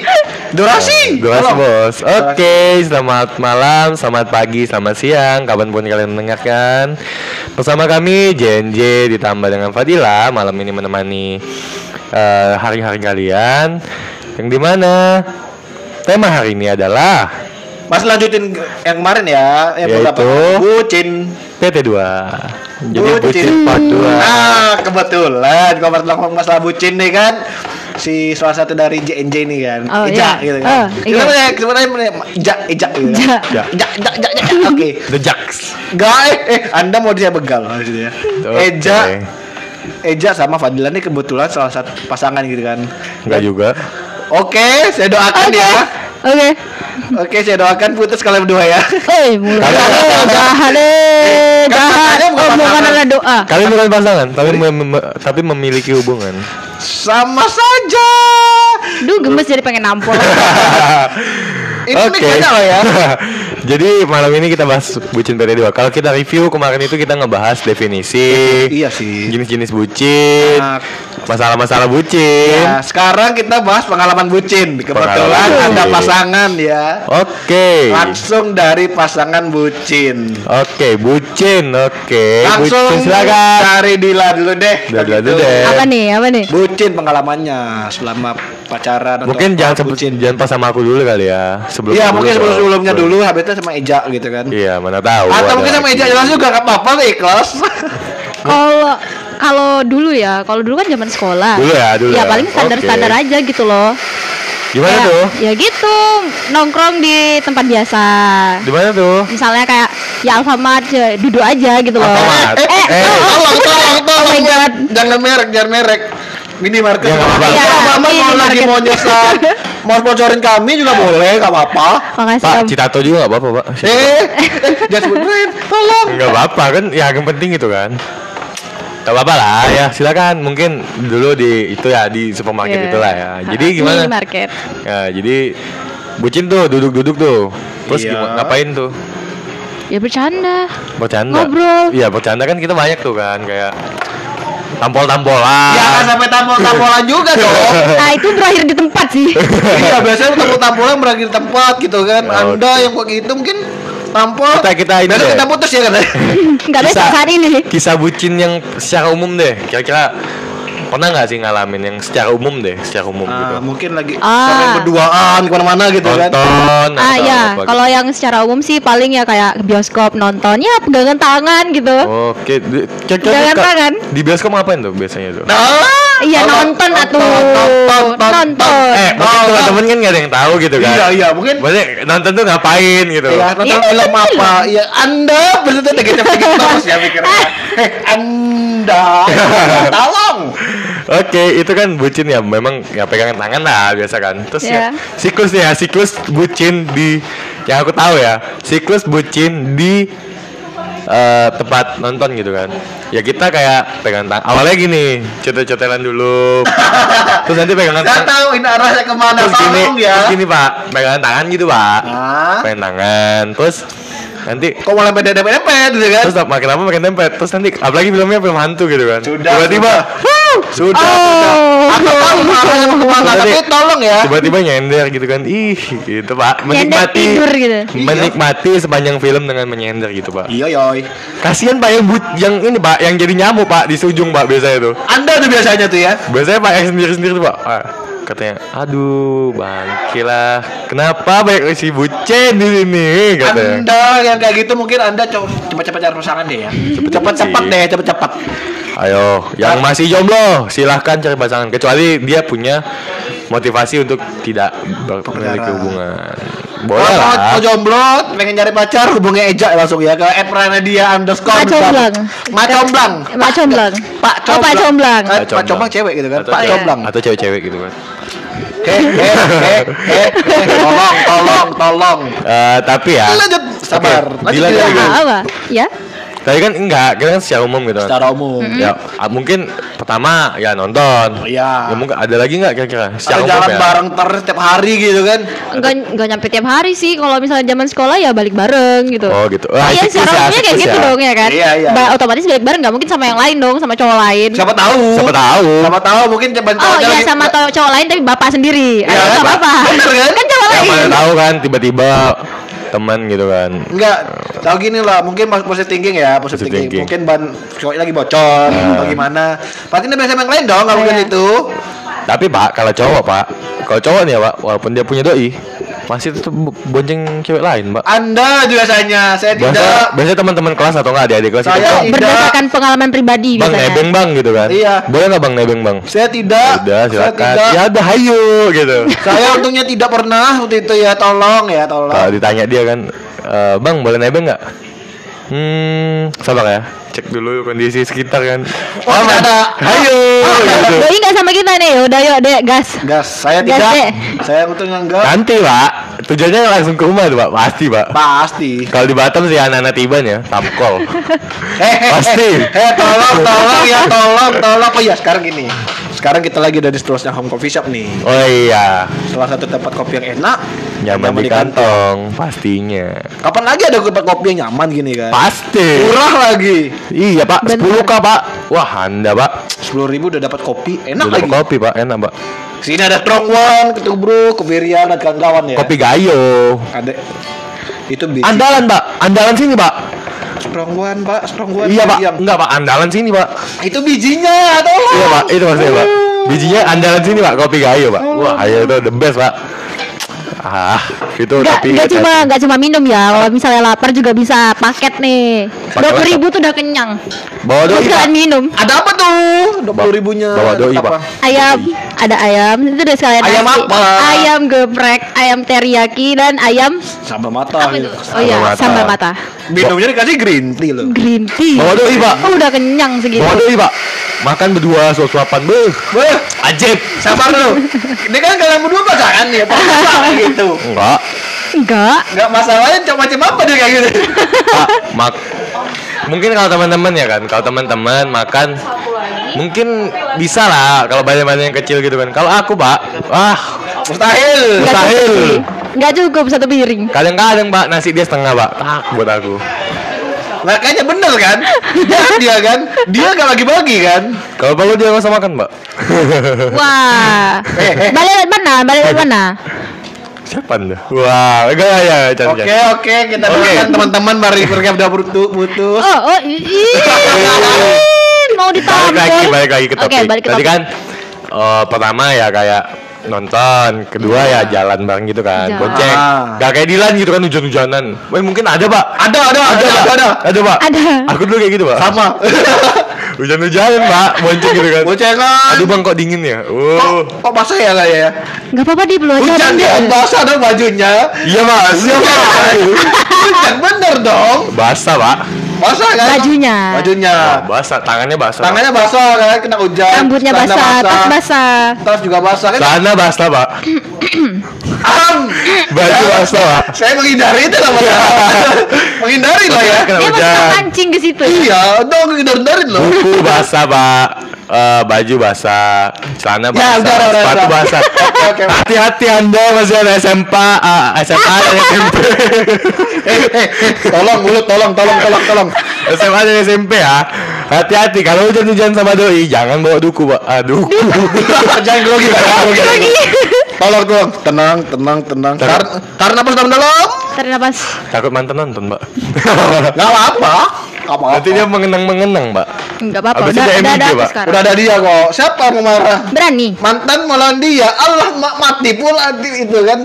Durasi. Durasi Tolong. bos. Oke, selamat malam, selamat pagi, selamat siang, kapan pun kalian mendengarkan. Bersama kami JNJ ditambah dengan Fadila malam ini menemani eh, hari-hari kalian. Yang di mana tema hari ini adalah Mas lanjutin yang kemarin ya, yang Yaitu? beberapa bucin. PT2. Jadi bucin part 2. Nah, kebetulan mas ngomong masalah bucin nih kan si salah satu dari JNJ nih kan. Oh, Ija iya. gitu kan. Oh, iya. Gimana ya? Gimana ya? Ija, Ija gitu. kan. Ja. Ja. Ija, Ija, Ija, Ija. Oke. The Jacks. Gak, eh, Anda mau dia begal maksudnya. Oke. Eja, Eja sama Fadila nih kebetulan salah satu pasangan gitu kan. Enggak juga. Oke, saya doakan Oke. ya. Oke. Oke, saya doakan putus kalian berdua ya. Eh mulai Jahat. katanya bukan Omongan adalah doa. Kalian bukan pasangan, tapi mem- mem- tapi memiliki hubungan. Sama saja. Duh gemes jadi pengen nampol Ini loh ya. Jadi malam ini kita bahas bucin PT2. Kalau kita review kemarin itu kita ngebahas definisi, Iya sih. jenis-jenis bucin, masalah-masalah bucin. Ya, sekarang kita bahas pengalaman bucin. Kebetulan Pengalaman ada bucin. pasangan ya. Oke. Langsung dari pasangan bucin. Oke, bucin. Oke, Langsung bucin silakan. dari Dila dulu deh. Dila dulu deh. Apa nih apa nih Bucin pengalamannya selama pacaran Mungkin jangan sebut bucin. jangan pas sama aku dulu kali ya. Sebelum Iya, mungkin sebelum sebelumnya dulu habisnya sama Eja gitu kan. Iya, mana tahu. Atau mungkin sama lagi. Eja jelas juga gak apa-apa lah ikhlas. Kalau kalau dulu ya Kalau dulu kan zaman sekolah Dulu ya, dulu Ya ya. paling standar-standar Oke. aja gitu loh Gimana Kayak, tuh? Ya gitu, nongkrong di tempat biasa. Di mana tuh? Misalnya kayak ya Alfamart, ya, duduk aja gitu loh. Alfamart. Eh, Eh, oh, Tolong, tolong, tolong. my God. Jangan merek, jangan merek. Minimarket. Ya, nggak apa-apa. Iya, Iya, Mama kalau lagi mau nyesal, mau sponsorin kami juga boleh, nggak apa-apa. Makasih Pak. Citato juga nggak apa-apa, Pak. Eh, eh, jangan sebut brand, tolong. Nggak apa-apa kan, ya yang penting itu kan. Gak apa-apa lah ya, silakan. Mungkin dulu di itu ya di supermarket Iya. itulah ya. Jadi Ha, gimana? Minimarket. Ya, jadi bucin tuh duduk-duduk tuh. Terus Iya. gimana, ngapain tuh? Ya bercanda. Bercanda. Ngobrol. Iya, bercanda kan kita banyak tuh kan kayak tampol-tampolan. Ya kan sampai tampol-tampolan juga dong. Nah itu berakhir di tempat sih. iya, biasanya tampol-tampolan berakhir di tempat gitu kan. Ya, Anda yang begitu mungkin tampol. Kita- kita ini Besok deh. kita putus ya kan. Nggak bisa Kisah- saat ini. Kisah bucin yang secara umum deh. Kira-kira pernah nggak sih ngalamin yang secara umum deh, secara umum gitu. Ah, mungkin lagi Ah. sampai berduaan ke mana-mana gitu kan. Nonton Ah atau ya, kalau yang secara umum sih paling ya kayak ke bioskop nonton ya pegangan tangan gitu. Oke, Jangan Kak, tangan. Di bioskop ngapain tuh biasanya tuh? Nah, Iya nonton atuh. nonton, nonton, Nonton. eh, mungkin tolong. teman-teman kan gak ada yang tahu gitu kan. Iya, iya, mungkin Maksudnya nonton tuh ngapain gitu. Iya, nonton Iya, film betul. apa? Iya, Anda betul tegak-tegak terus ya mikirnya. Eh, Anda, tolong. Oke, itu kan bucin ya, memang ya pegangan tangan lah biasa kan. Terus Iya. ya siklus nih ya, siklus bucin di yang aku tahu ya, siklus bucin di eh, tempat nonton gitu kan. Ya kita kayak pegangan tangan. Awalnya gini, cetel-cetelan dulu. terus nanti pegangan Saya tangan. tahu ini arahnya ke mana, Terus gini, ya. terus gini Pak, pegangan tangan gitu Pak. Ah. Pegangan tangan, terus nanti Kok mulai dempet-dempet gitu kan? terus makin lama makin tempet terus nanti apalagi filmnya film hantu gitu kan tiba-tiba sudah Oh. Aku tahu arahnya mau ke mana, tapi tolong ya. tiba-tiba nyender gitu kan ih gitu pak menikmati tidur gitu. menikmati sepanjang film dengan menyender gitu pak Iya, yoy. kasihan pak yang but yang ini pak yang jadi nyamuk pak di ujung pak biasanya tuh Anda tuh biasanya tuh ya. biasanya pak yang sendiri sendiri tuh pak ah, katanya aduh bangke lah. Kenapa banyak si bucin di sini? Katanya. Anda yang kayak gitu mungkin Anda cepat-cepat cari pasangan deh ya. Cepat-cepat deh, cepat-cepat. Ayo, yang masih jomblo silahkan cari pasangan. Kecuali dia punya motivasi untuk tidak memiliki hubungan. Boleh Kalau mau, lah. mau jomblo, pengen cari pacar, hubungi Eja langsung ya ke @pranadia underscore. Pak Comblang. Mak Comblang. Pak Comblang. Pak Oh, Pak Comblang. Eh, Pak Comblang cewek gitu kan. Pak Comblang. Atau cewek-cewek gitu kan. Eh, eh, eh, eh, tolong, tolong, tolong. Eh, tapi ya. Lanjut, sabar. Oke, Lanjut, apa? Ya. Tadi kan enggak, kita kan secara umum gitu kan. Secara umum. Ya, ah, mungkin pertama ya nonton. Oh, iya. Ya mungkin ada lagi nggak kira-kira? Atau Secara umum jalan ya. bareng terus tiap hari gitu kan. Enggak enggak nyampe tiap hari sih. Kalau misalnya zaman sekolah ya balik bareng gitu. Oh, gitu. Wah, Iya, secara ya, umumnya kayak gitu ya. dong ya kan. Iya, iya. Ba- otomatis balik bareng nggak mungkin sama yang lain dong, sama cowok lain. Siapa tahu. Siapa tahu? Siapa tahu mungkin coba Oh iya sama cowok lain tapi bapak sendiri. Kan? nggak apa-apa. Bener kan? Kan cowok Ya lain. mana tahu kan tiba-tiba teman gitu kan. Enggak, tahu gini lah, mungkin positive thinking ya, positive Positive thinking. thinking. Mungkin ban cowoknya lagi bocor, Nah. bagaimana? Pasti dia biasa yang lain dong, nggak mungkin Iya. itu. Tapi Pak, kalau cowok Pak, kalau cowok nih ya Pak, walaupun dia punya doi, masih tetap bo- bonceng cewek lain Pak. Anda biasanya, saya Biasa, tidak. biasanya teman-teman kelas atau enggak adik-adik kelas Saya itu, tidak. Berdasarkan pengalaman pribadi bang biasanya. nebeng bang gitu kan. Iya. Boleh nggak bang nebeng bang? Saya tidak. Udah saya silakan. tidak. Ya udah hayu gitu. Saya untungnya tidak pernah waktu itu ya, tolong ya, tolong. Kalau ditanya dia kan, "Eh, bang boleh nebeng nggak? Hmm, sabar ya. Cek dulu kondisi sekitar kan. Oh, ada. Hayu. gitu. Doi nggak sama nih. Udah yuk, Dek, gas. Gas, saya Gas, tidak. Dek. Saya untungnya enggak. Nanti Pak, tujuannya langsung ke rumah tuh Pak, pasti Pak. Pasti. Kalau di Batam sih anak-anak tiban ya, tamkol. Hehehe. Pasti. Eh, tolong, tolong ya, tolong, tolong. Oh iya, sekarang gini. Sekarang kita lagi ada di seterusnya home coffee shop nih. Oh iya, Salah satu tempat kopi yang enak. nyaman di kantong pastinya. Kapan lagi ada tempat kopi yang nyaman gini kan? Pasti. Murah lagi. Iya Pak, Bener. 10 k Pak. Wah Anda Pak, Sepuluh ribu udah dapat kopi, enak Udah lagi. kopi Pak, enak Pak. Sini ada strong one, ketubruk, kebirian dan kawan-kawan ya. Kopi gayo. Ada. Itu biji. Andalan Pak, andalan sini Pak. strong one, Pak, strong one. Iya Pak, Yang- enggak Pak, andalan sini Pak. Itu bijinya, tolong. Iya Pak, itu maksudnya Pak. Bijinya andalan sini Pak, kopi gayo Pak. Wah, ayo itu the best Pak. Ah, Itu Nggak, tapi nggak cuma nggak cuma minum ya. Kalau misalnya lapar juga bisa paket nih. Dua apa? ribu tuh udah kenyang. bawa doi Terus Pak. kalian minum. Ada apa tuh? Dua puluh ribunya. Bawa doi, Apa? Pak. Ayam, ada ayam. Itu udah sekalian Ayam nasi. apa? Ayam geprek, ayam teriyaki dan ayam Sambal mata. apa itu? gitu. Oh iya, mata. sambal mata. Minumnya dikasih green tea loh. Green tea. Bawa doi, Pak. Oh, udah kenyang segitu. bawa doi pak makan berdua suap-suapan beuh Wah, ajib sabar dulu. Ini kan kalian berdua pacaran ya, Pak. Gitu. enggak Enggak. Enggak masalahnya cuma macam apa dia kayak gitu. Pak, mak mungkin kalau teman-teman ya kan kalau teman-teman makan mungkin bisa lah kalau banyak-banyak yang kecil gitu kan kalau aku pak wah Mustahil. Mustahil. Nggak cukup satu piring. kadang-kadang pak nasi dia setengah pak tak buat aku Nah, kayaknya bener kan? Dia, dia kan, dia gak bagi-bagi kan? kalau perlu dia nggak usah makan pak Wah. Eh, Balik dari mana? Balik mana? siapa anda wah enggak ya jangan Oke, jangan. oke, kita Oke. doakan teman-teman mari mereka udah putus. Oh, oh, i- ih, mau balik ditampol. lagi balik lagi ke Oke, topik balik ke tadi topik. kan eh, pertama ya kayak nonton kedua ya jalan bareng gitu kan Jalan. bonceng Ah. gak kayak Dilan gitu kan hujan-hujanan Wah mungkin ada pak Ada, ada, ada, ada, ada. ada pak Ada. aku dulu kayak gitu pak Sama. hujan-hujanan pak bonceng gitu kan Bocengan. aduh bang kok dingin ya Kok, oh kok basah ya lah ya? Nggak apa-apa di belum aja. Hujan dia basah dong bajunya. iya mas Iya, Pak. Hujan bener dong. basah pak Basah kan? Bajunya. Bajunya. basah tangannya basah. Tangannya basah kan kena hujan. Rambutnya basah, tas basah. Tas juga basah kan? celana basah pak Am. baju basah pak Saya menghindari itu lah Mas. menghindari lah ya. kena Dia mau hujan pancing ke situ. Iya, dong hindarin loh. buku basah pak Eh, baju basah celana Ya, basah udah, udah, sepatu udah. basah hati-hati anda masih ada SMP ah, SMA dan SMP Eh, eh, tolong mulut, tolong, tolong, tolong, tolong. SMA dan SMP ya hati-hati kalau hujan-hujan sama doi jangan bawa duku pak ah, duku Jangan grogi, Pak. Jangan grogi. Tolong, tolong. Tenang, tenang, tenang. Tar- Tarik napas dalam-dalam. Tarik napas. takut mantan nonton pak Gak apa-apa. Gak apa-apa. nanti dia mengenang-mengenang pak Enggak apa-apa. Udah, udah MIG, ada aku Pak. sekarang. Udah ada dia kok. Siapa mau marah? Berani. Mantan melawan dia. Allah ma- mati pula itu kan.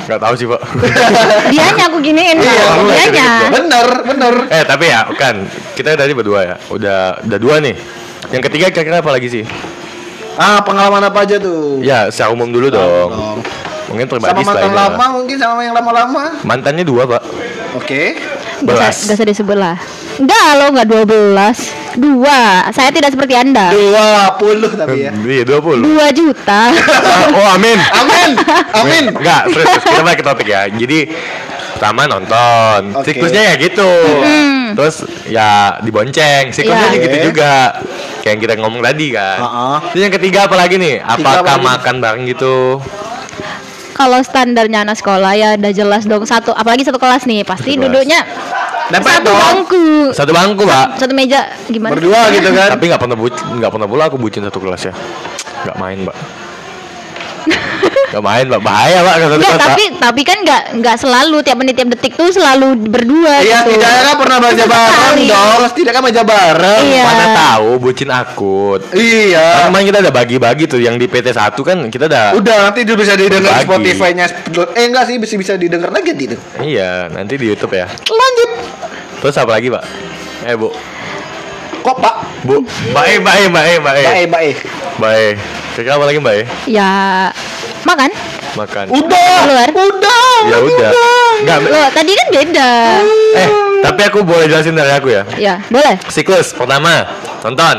nggak tahu sih pak Dianya aku giniin. Iya, nggak Dianya. gitu. Bener, bener. eh tapi ya kan kita tadi berdua ya udah udah dua nih yang ketiga kira-kira apa lagi sih Ah, pengalaman apa aja tuh? ya secara umum dulu dong dong. mungkin Sama pribadi mantan setelah ini lama lah. mungkin sama yang lama-lama. mantannya dua pak Oke. Gak Belas. gak usah disebut lah. Enggak lo enggak 12 Dua Saya tidak seperti anda Dua puluh tapi ya. iya dua puluh Dua juta oh amin Amin. Amin. Enggak, serius, serius. kita balik ke topik ya. Jadi pertama nonton, Oke. siklusnya ya gitu. Terus ya dibonceng, siklusnya Iya. gitu juga. Kayak yang kita ngomong tadi kan. Heeh. Terus yang ketiga apa lagi nih? Apakah apa lagi? makan bareng gitu? Kalau standarnya anak sekolah ya udah jelas dong Satu Apalagi satu kelas nih Pasti Satu kelas. duduknya Dempet Satu dong. bangku Satu bangku, Pak. Satu meja Gimana? Berdua gitu kan. Tapi nggak pernah bucin, nggak pernah pula aku bucin satu kelas ya. Nggak main, Pak. Nggak main, Pak. Bahaya, Pak, satu Enggak, tapi tapi kan nggak nggak selalu tiap menit tiap detik tuh selalu berdua Iya, gitu. setidaknya kan pernah baca bareng dong. Setidaknya kan baca bareng. Iya. Mana tahu bucin akut. Kan Iya. kemarin kita udah bagi-bagi tuh yang di PT 1 kan kita udah Udah nanti dia bisa didengar. Spotify-nya. Eh enggak sih bisa bisa didengar lagi gitu. Iya, nanti di YouTube ya. Lanjut. Terus apa lagi, Pak? Eh, Bu. Kok Pak? Bu, Mbak E, Mbak E, Mbak E, Mbak E. Bae, bae. Mbak E. Kira-kira apa lagi, Mbak E? Ya makan. Udah. Keluar. Udah. Ya udah. Enggak, Loh, tadi kan beda. eh, tapi aku boleh jelasin dari aku ya. Ya, boleh. Siklus pertama, nonton.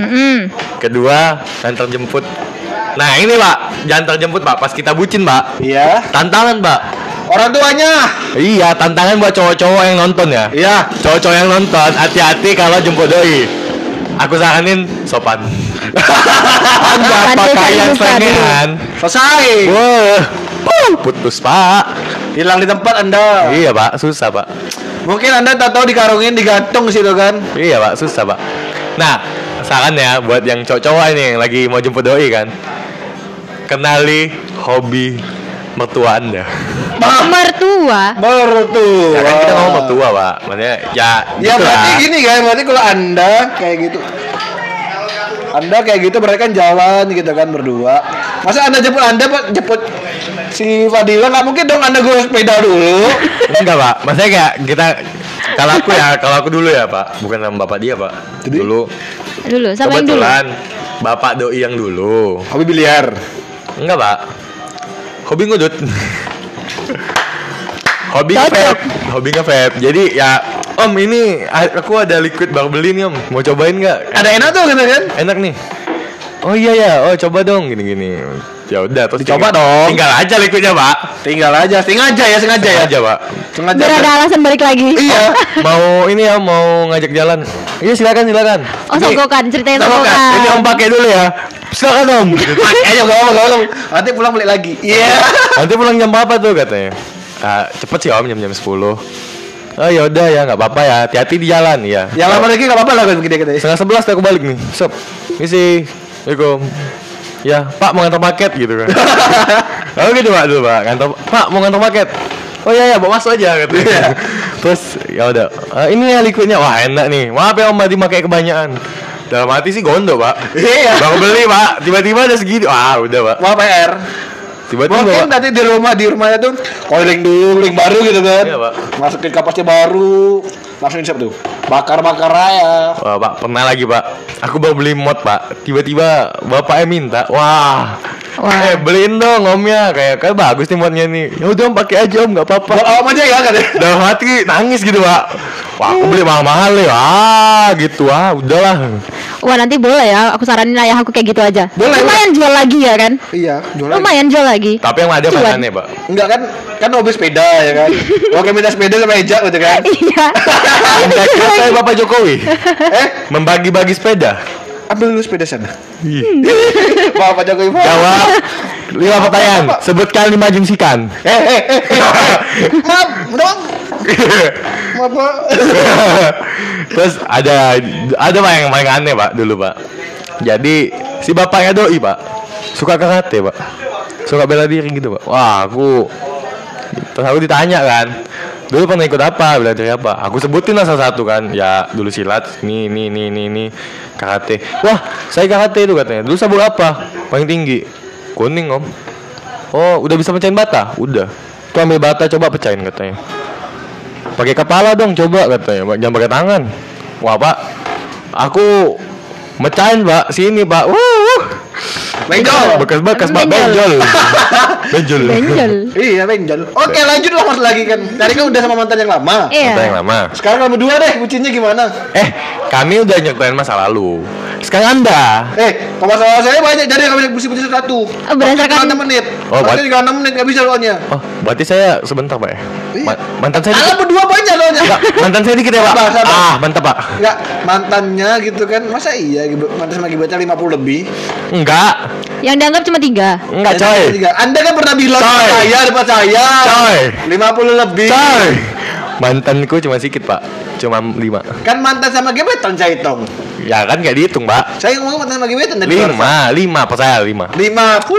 Mm-mm. Kedua, antar jemput. Nah, ini, Pak. Jangan terjemput, Pak. Pas kita bucin, Pak. Iya. Tantangan, Pak. Orang tuanya. Iya, tantangan buat cowok-cowok yang nonton ya. Iya. Cowok-cowok yang nonton, hati-hati kalau jemput doi. Aku saranin sopan. Anda pakaian selengean. Selesai. Wah, uh, putus pak. Hilang di tempat Anda. Iya pak, susah pak. Mungkin Anda tak tahu dikarungin digantung situ kan. Iya pak, susah pak. Nah, saran ya buat yang cowok-cowok ini yang lagi mau jemput doi kan, kenali hobi mertua anda. Mertua. Mertua. Ya kan kita ngomong mertua pak, maksudnya ya. Ya gitu berarti lah. gini kan, berarti kalau Anda kayak gitu Anda kayak gitu berarti kan jalan gitu kan berdua. Masa Anda jemput Anda Pak, jemput si Fadila nggak mungkin dong anda gue sepeda dulu. Enggak pak, maksudnya kayak kita kalau aku ya, kalau aku dulu ya pak, bukan sama bapak dia pak. Jadi? Dulu Dulu sama yang dulu. kebetulan bapak doi yang dulu. Hobi biliar. Enggak pak, hobi ngudut. hobi vape, hobi nge-vape. Jadi ya Om ini aku ada liquid baru beli nih Om, mau cobain nggak? Ada enak tuh kan? enak nih. Oh iya ya, oh coba dong gini-gini. Ya udah, terus Dicoba tinggal- dong. Tinggal aja liquidnya pak. Tinggal aja, sengaja ya, sengaja ya. aja pak. Sengaja. Biar ada alasan balik lagi. Iya. mau ini ya mau ngajak jalan iya silakan silakan Oh sogokan, ceritain Sogokan. ini om pakai dulu ya silakan om Pakai aja gak apa-apa, gak apa-apa. Nanti pulang balik lagi. Iya. nanti pulang jam berapa tuh katanya ah, cepet sih om jam jam 10 Oh ya udah ya nggak apa-apa ya hati-hati di jalan ya Yang lama lagi gak apa-apa lah kan begini katanya. setengah sebelas aku balik nih sob misi Assalamualaikum ya pak mau ngantar paket gitu kan. Oh gitu pak dulu pak. Ngantar pak mau ngantar paket. Oh iya ya bawa masuk aja katanya. Terus ya udah. "Eh, ini ya liquidnya. Wah enak nih. Maaf ya om tadi pakai kebanyakan. Dalam hati sih gondo pak. Iya. baru beli pak. Tiba-tiba ada segitu ah udah pak. Mau PR. tiba-tiba Mungkin nanti di rumah di rumahnya tuh coiling dulu, link baru gitu kan. Iya, Pak. Masukin kapasnya baru, langsung insert tuh. Bakar-bakar aja. Wah pak pernah lagi pak Aku baru beli mod pak Tiba-tiba bapaknya minta Wah Wah. Eh beliin dong omnya Kayak kayak bagus nih modnya nih Ya udah om pakai aja om nggak apa-apa Buat awam aja ya katanya. Dalam hati nangis gitu pak Wah aku beli mahal-mahal ya Ah gitu ah udahlah Wah nanti boleh ya, aku saranin ayah aku kayak gitu aja. Boleh, Lumayan jual lagi ya kan? Iya, jualan. Lumayan jual lagi. Tapi yang ada mainannya pak Enggak kan kan hobi sepeda ya kan. Oke minta sepeda sama Eja gitu kan. Iya. Anda saya Bapak Jokowi eh, Membagi-bagi sepeda ambil dulu sepeda sana. Ih. Bapak Jokowi. Pak. Jawab Lima pertanyaan Sebutkan lima jenis ikan Eh, eh, eh. Maaf, dong. Maaf, Pak. Terus ada ada pak yang paling aneh pak dulu pak. Jadi si bapaknya doi pak suka karate pak, suka bela diri gitu pak. Wah aku terus aku ditanya kan, dulu pernah ikut apa bela diri apa? Aku sebutin lah salah satu kan, ya dulu silat, nih nih nih nih nih karate. Wah saya karate itu katanya. Dulu sabuk apa? Paling tinggi, kuning om. Oh udah bisa pecahin bata? Udah. Tuh ambil bata coba pecahin katanya pakai kepala dong coba katanya jangan pakai tangan wah pak aku mecahin pak sini pak Wuh. Benjol. bekas-bekas pak Benjol. benjol benjol Benjol. Iya, benjol. Oke, lanjut lah mas lagi kan. Tadi kan udah sama mantan yang lama. Iya. Mantan yang lama Sekarang kamu dua deh, bucinnya gimana? eh kami udah nyeritain masa lalu sekarang anda Eh, masalah saya banyak jadi kami buci-buci satu. Oh, berdasarkan- Waktu 6 menit. Oh, Oh, buat- juga 6 menit nggak bisa soalnya. oh berarti saya sebentar pak ya Ma- mantan saya dikit berdua banyak soalnya. Enggak, mantan saya dikit ya pak ah mantap pak Enggak, mantannya gitu kan. Masa iya gitu, mantan sama gibatnya 50 lebih? Enggak Yang dianggap cuma tiga. enggak coy tiga. Anda kan pernah bilang Coy. saya depan saya. Coy. 50 lebih. coy mantanku cuma sedikit pak cuma lima Kan mantan sama gebetan saya hitung. ya kan nggak dihitung pak Saya ngomong mantan sama gebetan tadi. lima lima percaya lima 50.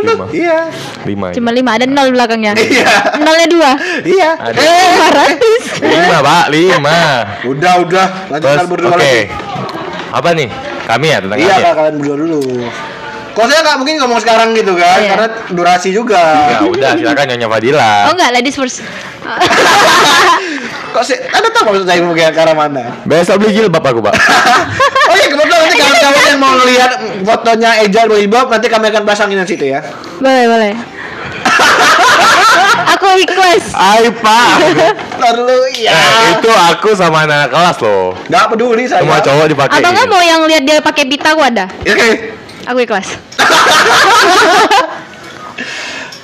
Lima. Iya. lima Cuma lima ada nol belakangnya. Iya. Nolnya dua. Iya. Ada. Eh, Lima ratus. lima pak lima Udah, udah. Lanjut terus kalian berdua oke lagi. apa nih kami ya tentang Iya, kami ya? Kalian berdua dulu. Kok saya nggak mungkin ngomong sekarang gitu kan, Iya. karena durasi juga. ya udah silakan nyonya Fadila Oh enggak, ladies first. Kok sih? Anda tahu maksud saya mungkin ke arah mana? besok beli jilbab aku pak oh iya, kebetulan nanti kawan-kawan yang mau lihat fotonya Eja Boybop, nanti kami akan pasangin di situ ya. boleh, boleh. aku ikhlas. Ay pak Lalu iya. eh, itu aku sama anak kelas loh Nggak peduli saya. semua cowok dipakai Atau enggak mau yang lihat dia pakai pita aku ada. Oke, Aku ikhlas.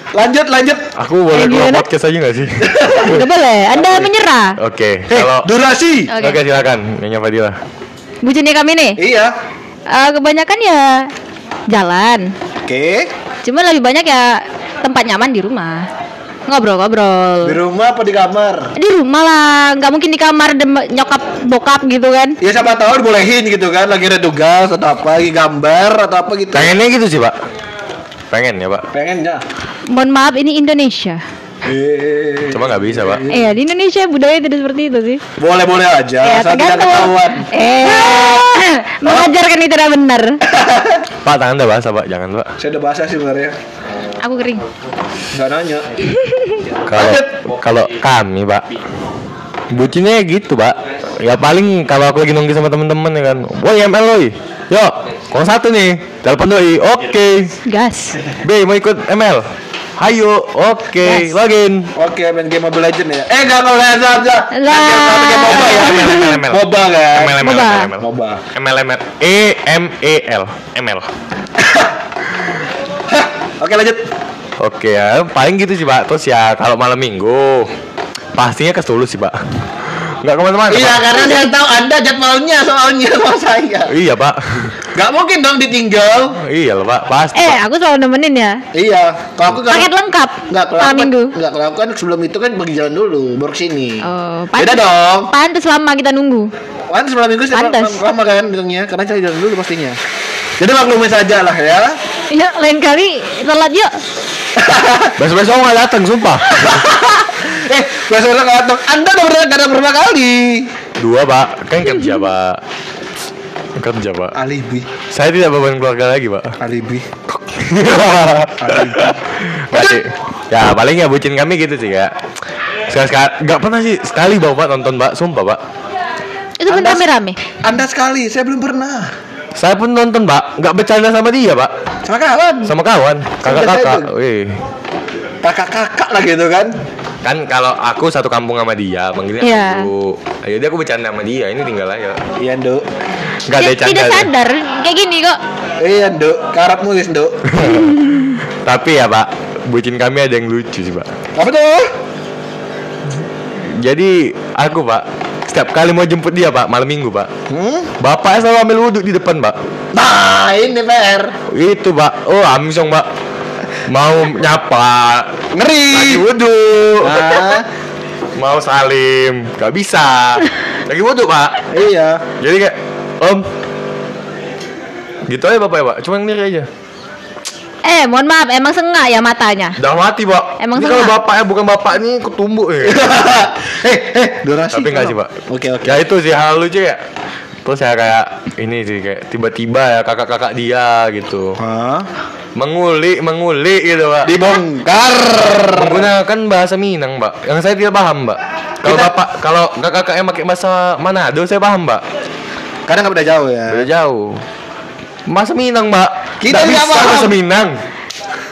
lanjut lanjut. aku boleh Eh, keluar podcast aja gak sih Enggak boleh. Anda menyerah. oke Hei, kalau durasi. Oke. oke silakan nyonya Fadila Bucinnya kami nih. Iya. eh, kebanyakan ya jalan. Oke. Cuma lebih banyak ya tempat nyaman di rumah. Di Ngobrol-ngobrol. rumah apa di kamar? Di rumah lah, nggak mungkin di kamar dem- nyokap bokap gitu kan. Ya siapa tahu dibolehin gitu kan, lagi ada tugas atau apa, lagi gambar atau apa gitu. pengennya gitu sih pak pengen ya pak Pengennya. Mohon maaf ini Indonesia. Eh, Cuma nggak bisa, Pak. Iya di Indonesia budaya tidak seperti itu sih. boleh-boleh aja, Ya asal tidak tergantung. ketahuan. Eh, mengajarkan itu tidak benar. Pak, tangan dah basah, Pak. Jangan, Pak. Saya udah bahasa sih sebenarnya. Aku kering. Enggak nanya. Kalau kalau kami, Pak, bucinnya gitu, Pak. Ya paling kalau aku lagi nongki sama temen-temen ya kan. Woi, ML woi. Yo, kalau satu nih, telepon doi. Oke. Gas. B mau ikut ML. Hayo, oke, Yes. login. Oke, main game Mobile Legend ya. Eh, enggak Mobile Legend aja. Lah. Game MOBA ya. ML, ML, ML. MOBA kan. ML. ML, ML. MOBA. ML, ML. E M E L. ML. Oke, lanjut. Oke ya, paling gitu sih pak. Terus ya kalau malam minggu pastinya ke Solo sih pak. Nggak ke mana-mana. Iya, Pak. karena dia tahu Anda jadwalnya soalnya sama saya. Iya pak. Enggak mungkin dong ditinggal. iya loh pak. Pasti. Eh, Pak. aku selalu nemenin ya. Iya, kalau aku Paket lengkap. Enggak, malam minggu. enggak, kalau aku kan sebelum itu kan pergi jalan dulu, baru ke sini. Oh, Beda pantes. dong. Pantes lama kita nunggu. Kan sebelum minggu sih Pantes. lama kan bilangnya, karena saya jalan dulu pastinya. Jadi maklumin saja lah ya. Ya, lain kali telat yuk. Besok-besok nggak datang, sumpah. eh, besok orang datang. Anda udah berapa, ada berapa kali? Dua pak. Kan kerja pak. Kerja pak. Alibi, Saya tidak beban keluarga lagi pak. alibi. Nggak sih. Ya paling ya bucin kami gitu sih ya. Sekali sekali nggak pernah sih sekali bawa pak nonton pak, sumpah pak. Itu pun Anda- rame-rame. Anda sekali, saya belum pernah. Saya pun nonton pak, nggak bercanda sama dia pak, Sama kawan. sama kawan, kakak-kakak. Wih. Kakak-kakak lah gitu kan. Kan kalau aku satu kampung sama dia, panggilnya Iya. aku. Ayo dia aku bercanda sama dia, ini tinggal aja. Iya, Nduk. Nggak ada canda. tidak sadar kayak gini kok. Iya, Nduk. Karap nulis, Nduk. Tapi ya pak, bucin kami ada yang lucu sih pak. Apa tuh? Jadi aku pak, setiap kali mau jemput dia pak, malam minggu pak, Hmm? bapaknya selalu ambil wudhu di depan pak. Nah, ini PR. Itu pak, oh amsong pak, mau nyapa, Ngeri. lagi wudhu, Nah, mau salim, gak bisa, lagi wudhu pak. iya. Jadi kayak Om Gitu aja bapak ya pak Cuma ngiri aja Eh, mohon maaf, emang sengak ya matanya. Udah mati pak Emang Ini kalau sengaja? bapaknya bukan bapak ini Ketumbuk ya eh, eh, durasi. Tapi enggak sih pak Oke, oke. Ya itu sih hal lucu ya Terus saya kayak Ini sih kayak Tiba-tiba ya kakak-kakak dia gitu Hah? Mengulik Mengulik gitu pak Dibongkar. Menggunakan bahasa Minang mbak Yang saya tidak paham mbak Kalau Kita- bapak Kalau kakak-kakaknya pakai bahasa Manado Saya paham mbak Karena nggak beda jauh ya. Beda jauh Masa Minang mbak Kita Nggak nggak bisa paham. bahasa Minang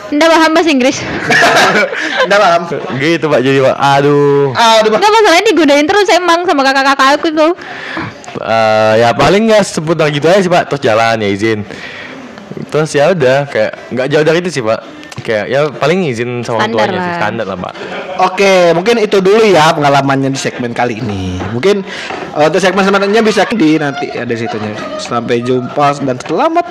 Nggak paham bahasa Inggris. Nggak paham. Gitu pak jadi pak Aduh Ah, udah Enggak masalahnya digodain terus emang sama kakak-kakak aku tuh. Eh, Ya paling ya seputar gitu aja sih pak Terus jalan ya izin Terus ya udah kayak nggak jauh dari itu sih pak Kayak ya paling izin sama orang Standar tuanya sih lah. Standar lah pak Oke, mungkin itu dulu ya pengalamannya di segmen kali ini. Mungkin eh, untuk segmen selanjutnya bisa di nanti ada situnya. Sampai jumpa dan selamat.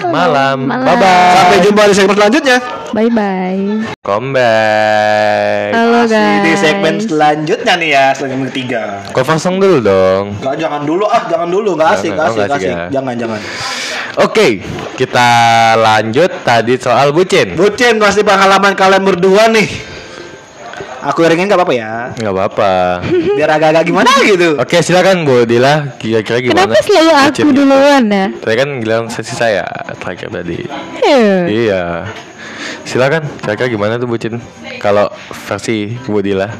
Malam, Malam. Bye bye Sampai jumpa di segmen selanjutnya. Bye bye. Come back Halo Masih guys. Di segmen selanjutnya nih ya, segmen ketiga. Kau pasang dulu dong Enggak, jangan dulu ah, jangan dulu, enggak asik, Jangan, enggak oh, asik, nggak asik asik. ya. Jangan, jangan. Oke kita lanjut tadi soal bucin Bucin pasti pengalaman kalian berdua nih. Aku iringin enggak apa-apa ya. nggak apa-apa Biar agak-agak gimana gitu. Oke silakan Bu Dila kira-kira gimana Kenapa selalu aku bucin? duluan ya? Tadi kan bilang sesi saya terakhir tadi Eh, Iya. Silakan, kira-kira gimana tuh bucin? Kalau versi Bu Dila.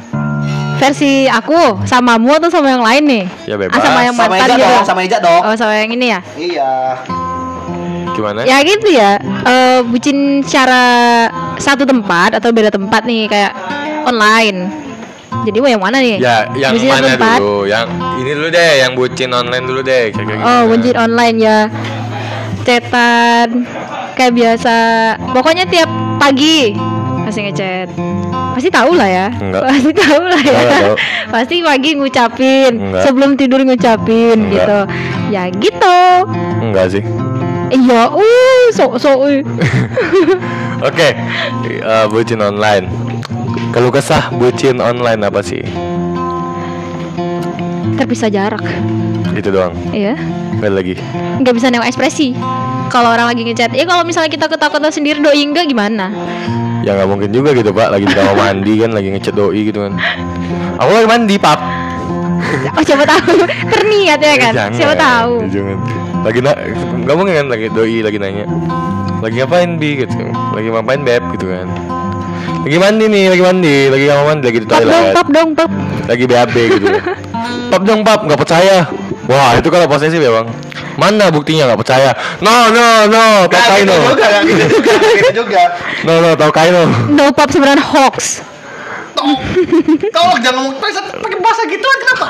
Versi aku samamu atau sama yang lain nih? Ya, bebas. Ah, sama yang Sama mantan Eja gitu. dong, sama Eja dong. Oh, sama yang ini ya? Iya. Gimana? Ya gitu ya. Eh bucin secara satu tempat atau beda tempat nih kayak online. Jadi mau yang mana nih? Ya, yang Bucin mana tempat? dulu? Yang ini dulu deh, yang bucin online dulu deh. Kira-kira Oh, gimana? bucin online ya. Chatan kayak biasa. Pokoknya tiap pagi masih ngechat. Pasti tahu lah ya. Enggak. Pasti tahu lah ya. Enggak tahu. Pasti pagi ngucapin, Enggak. sebelum tidur ngucapin Enggak. gitu. Ya gitu. Enggak sih. Iya, uh, sok sok. uh. Oke, eh, bucin online. Kalau kesah bucin online apa sih? Terpisah jarak. Itu doang. Iya. Nggak lagi. Nggak bisa nengok ekspresi. kalau orang lagi ngechat. Ya kalau misalnya kita ketakutan sendiri doi enggak gimana? Ya nggak mungkin juga gitu pak Lagi di kamar mandi kan Lagi ngechat doi gitu kan Aku lagi mandi pap Oh siapa tahu terniat ya kan? Eh, Jangan, Siapa tahu. Jangan Lagi na Gak mungkin kan Lagi doi lagi nanya. Lagi ngapain bi? Gitu Lagi ngapain beb? Gitu kan. Lagi mandi nih Lagi mandi. Lagi kamar mandi Lagi di Pap dong, toilet. pap dong, pap. Lagi BAB gitu kan. Pap dong pap Gak percaya. Wah itu kalau posesif ya bang. Mana buktinya gak percaya? No no no Tau Gak kai gitu no juga, gak gitu juga, gak gitu juga. No no tau kai no No pap sebenarnya hoax. Tolong jangan ngomong pakai pakai bahasa gituan kenapa?